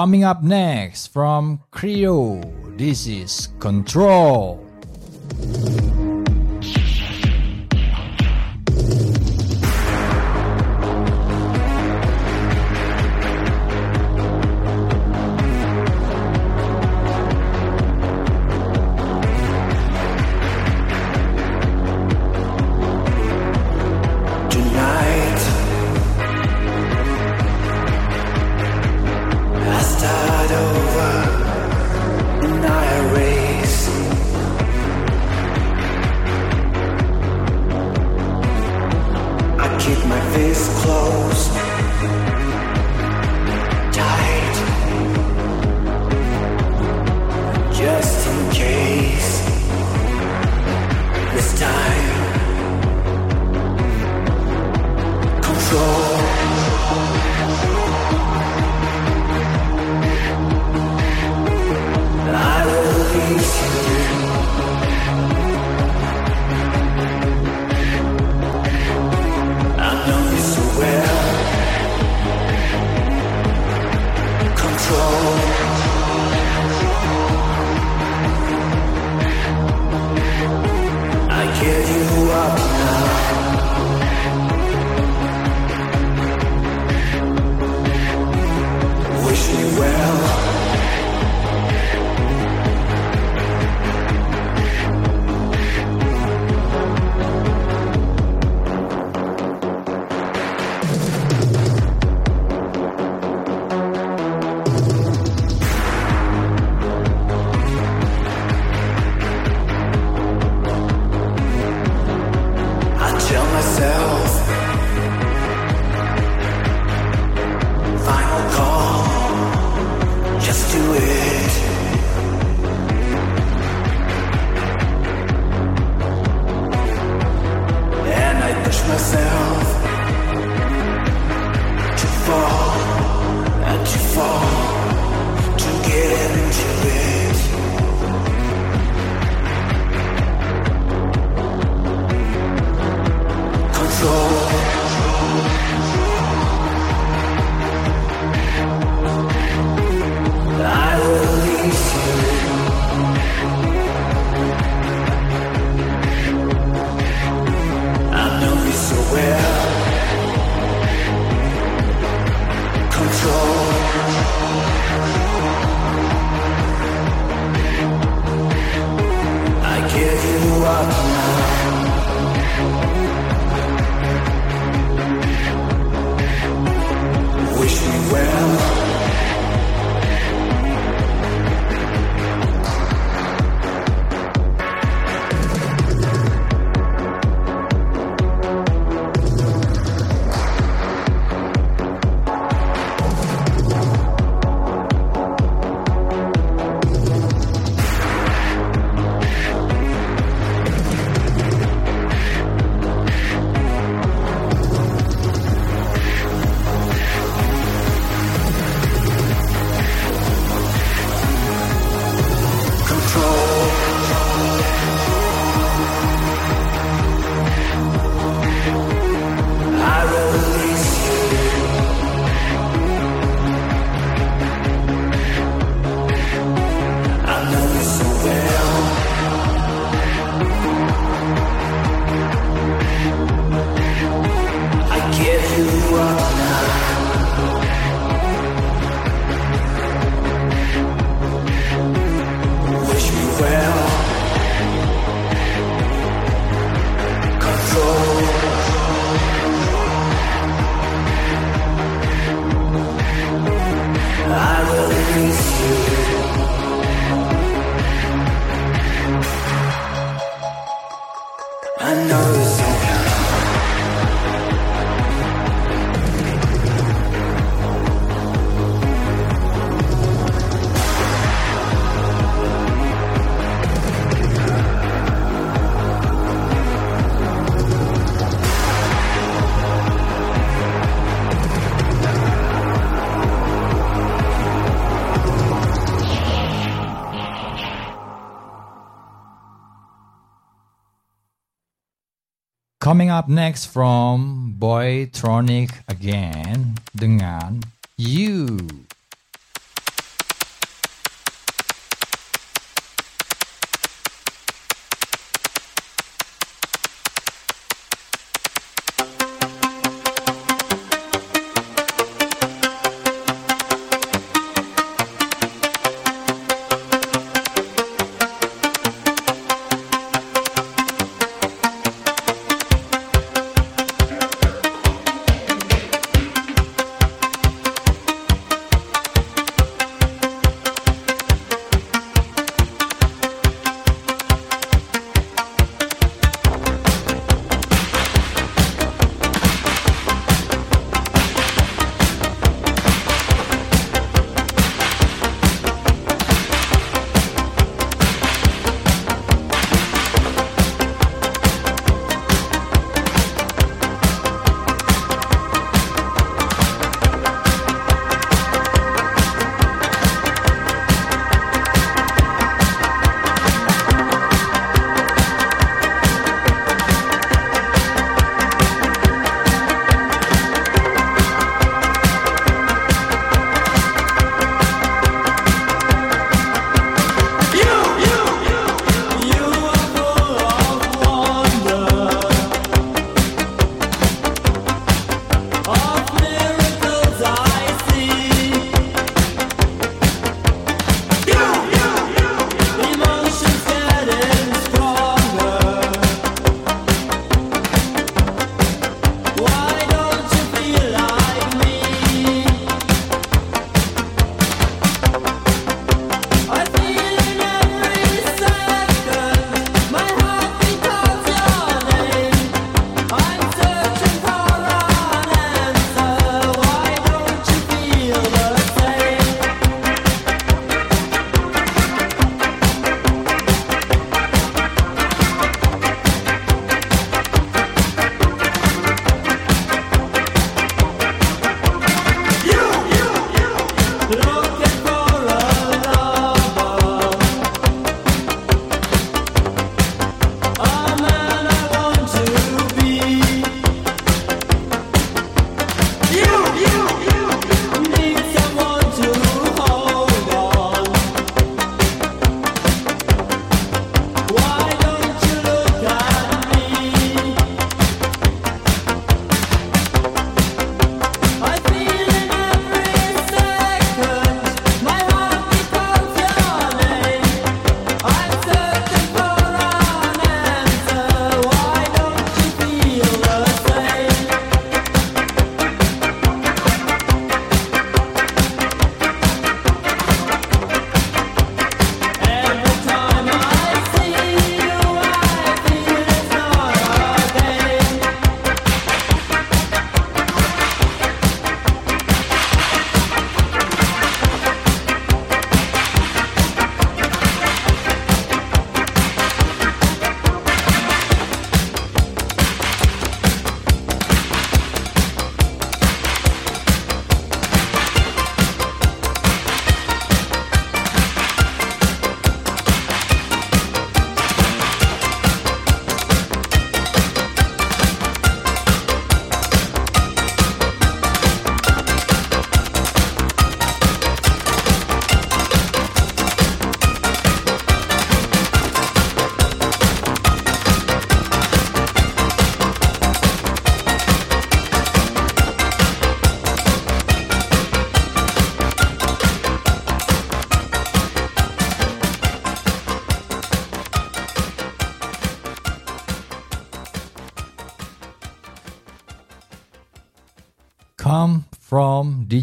Coming up next from Creo, this is Control. Coming up next from Boytronic again dengan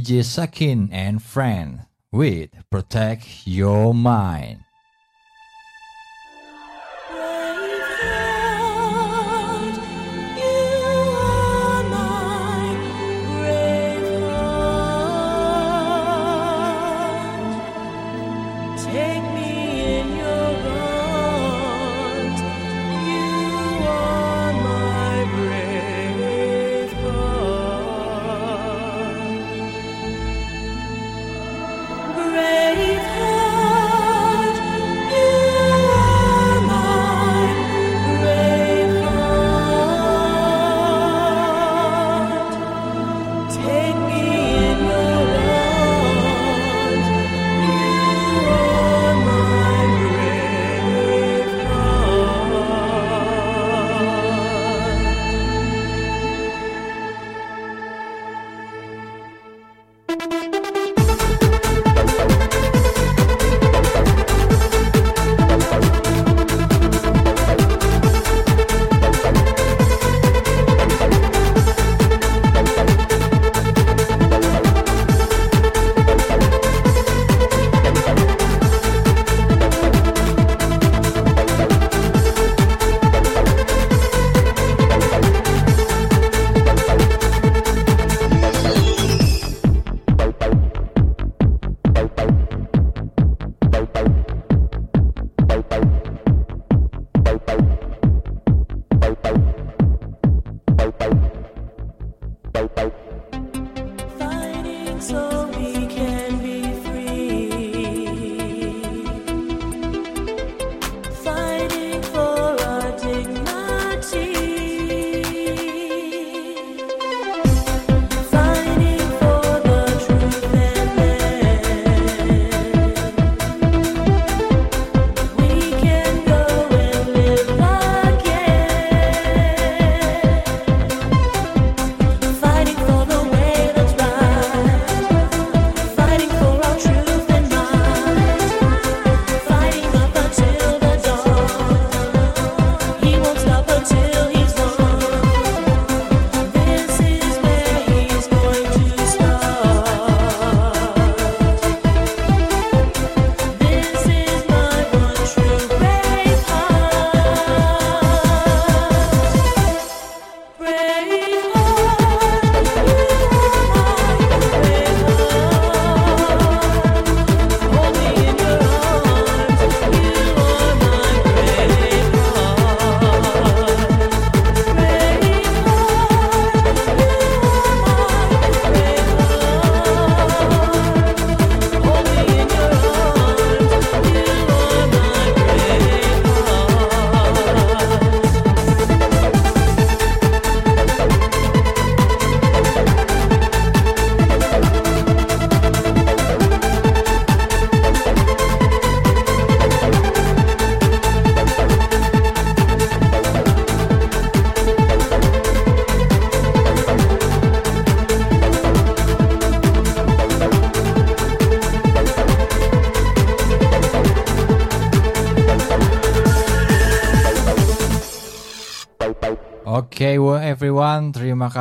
DJ Sakin and Friend with Protect Your Mind.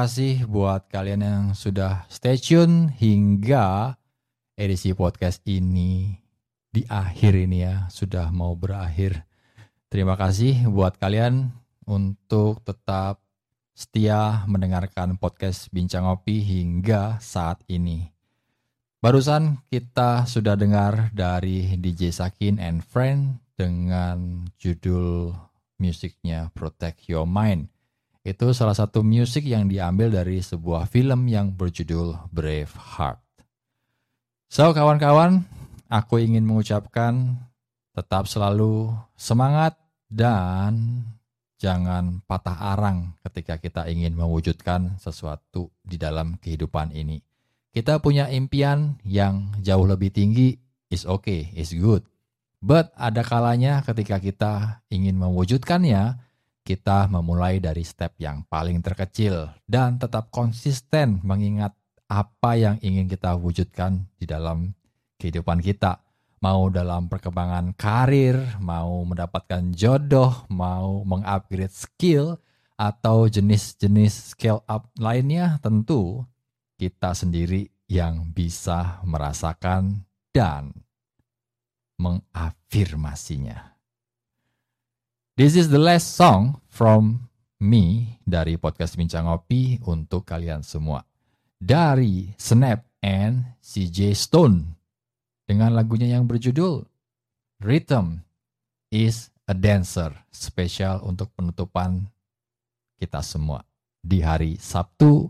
Kasih buat kalian yang sudah stay tune hingga edisi podcast ini di akhir ini ya, sudah mau berakhir. Terima kasih buat kalian untuk tetap setia mendengarkan podcast Bincang Ngopi hingga saat ini. Barusan kita sudah dengar dari DJ Sakin and Friend dengan judul musiknya Protect Your Mind. Itu salah satu musik yang diambil dari sebuah film yang berjudul Braveheart. So kawan-kawan, aku ingin mengucapkan tetap selalu semangat dan jangan patah arang ketika kita ingin mewujudkan sesuatu di dalam kehidupan ini. Kita punya impian yang jauh lebih tinggi, is okay, is good. But ada kalanya ketika kita ingin mewujudkannya, kita memulai dari step yang paling terkecil dan tetap konsisten mengingat apa yang ingin kita wujudkan di dalam kehidupan kita. Mau dalam perkembangan karir, mau mendapatkan jodoh, mau mengupgrade skill, atau jenis-jenis scale up lainnya, tentu kita sendiri yang bisa merasakan dan mengafirmasinya. This is the last song from me dari podcast Bincang Ngopi untuk kalian semua. Dari Snap and CJ Stone dengan lagunya yang berjudul Rhythm is a Dancer spesial untuk penutupan kita semua di hari Sabtu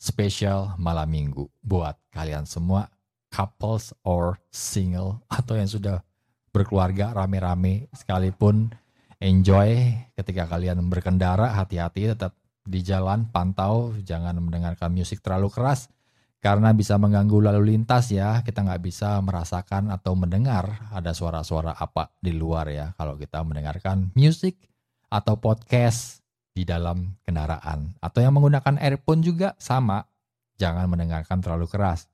spesial malam minggu buat kalian semua couples or single atau yang sudah berkeluarga rame-rame sekalipun enjoy ketika kalian berkendara hati-hati tetap di jalan pantau jangan mendengarkan musik terlalu keras. Karena bisa mengganggu lalu lintas ya kita nggak bisa merasakan atau mendengar ada suara-suara apa di luar ya kalau kita mendengarkan musik atau podcast di dalam kendaraan. Atau yang menggunakan earphone juga sama jangan mendengarkan terlalu keras.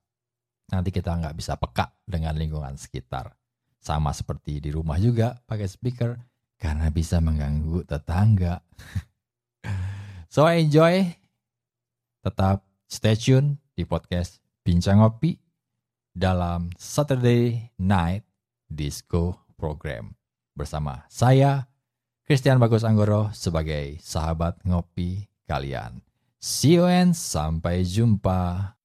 Nanti kita nggak bisa peka dengan lingkungan sekitar. Sama seperti di rumah juga pakai speaker karena bisa mengganggu tetangga. so enjoy, tetap stay tune di podcast Bincang Ngopi dalam Saturday Night Disco Program bersama saya Christian Bagus Anggoro sebagai sahabat ngopi kalian. See you and sampai jumpa.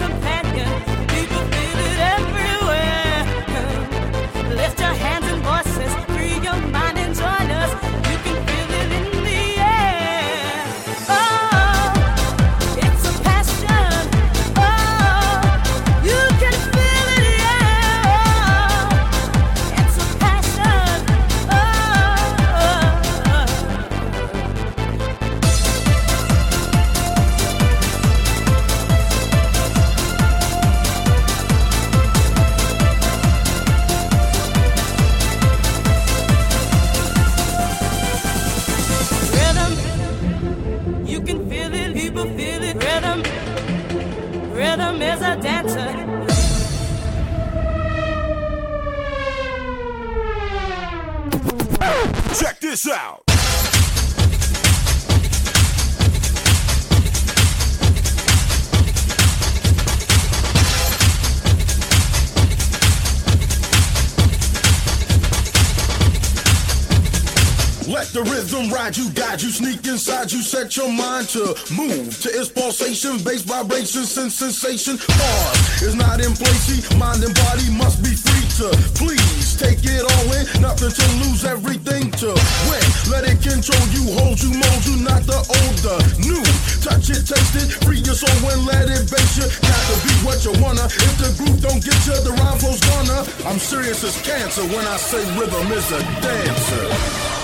It's a set your mind to move to its pulsation, bass vibrations and sensation. Pause is not in place, mind and body must be free to please take it all in, nothing to lose, everything to win. Let it control you, hold you, mold you, not the old, the new. Touch it, taste it, free your soul and let it base you. Got to be what you wanna. If the groove don't get you, the rhyme flow's gonna. I'm serious as cancer when I say rhythm is a dancer.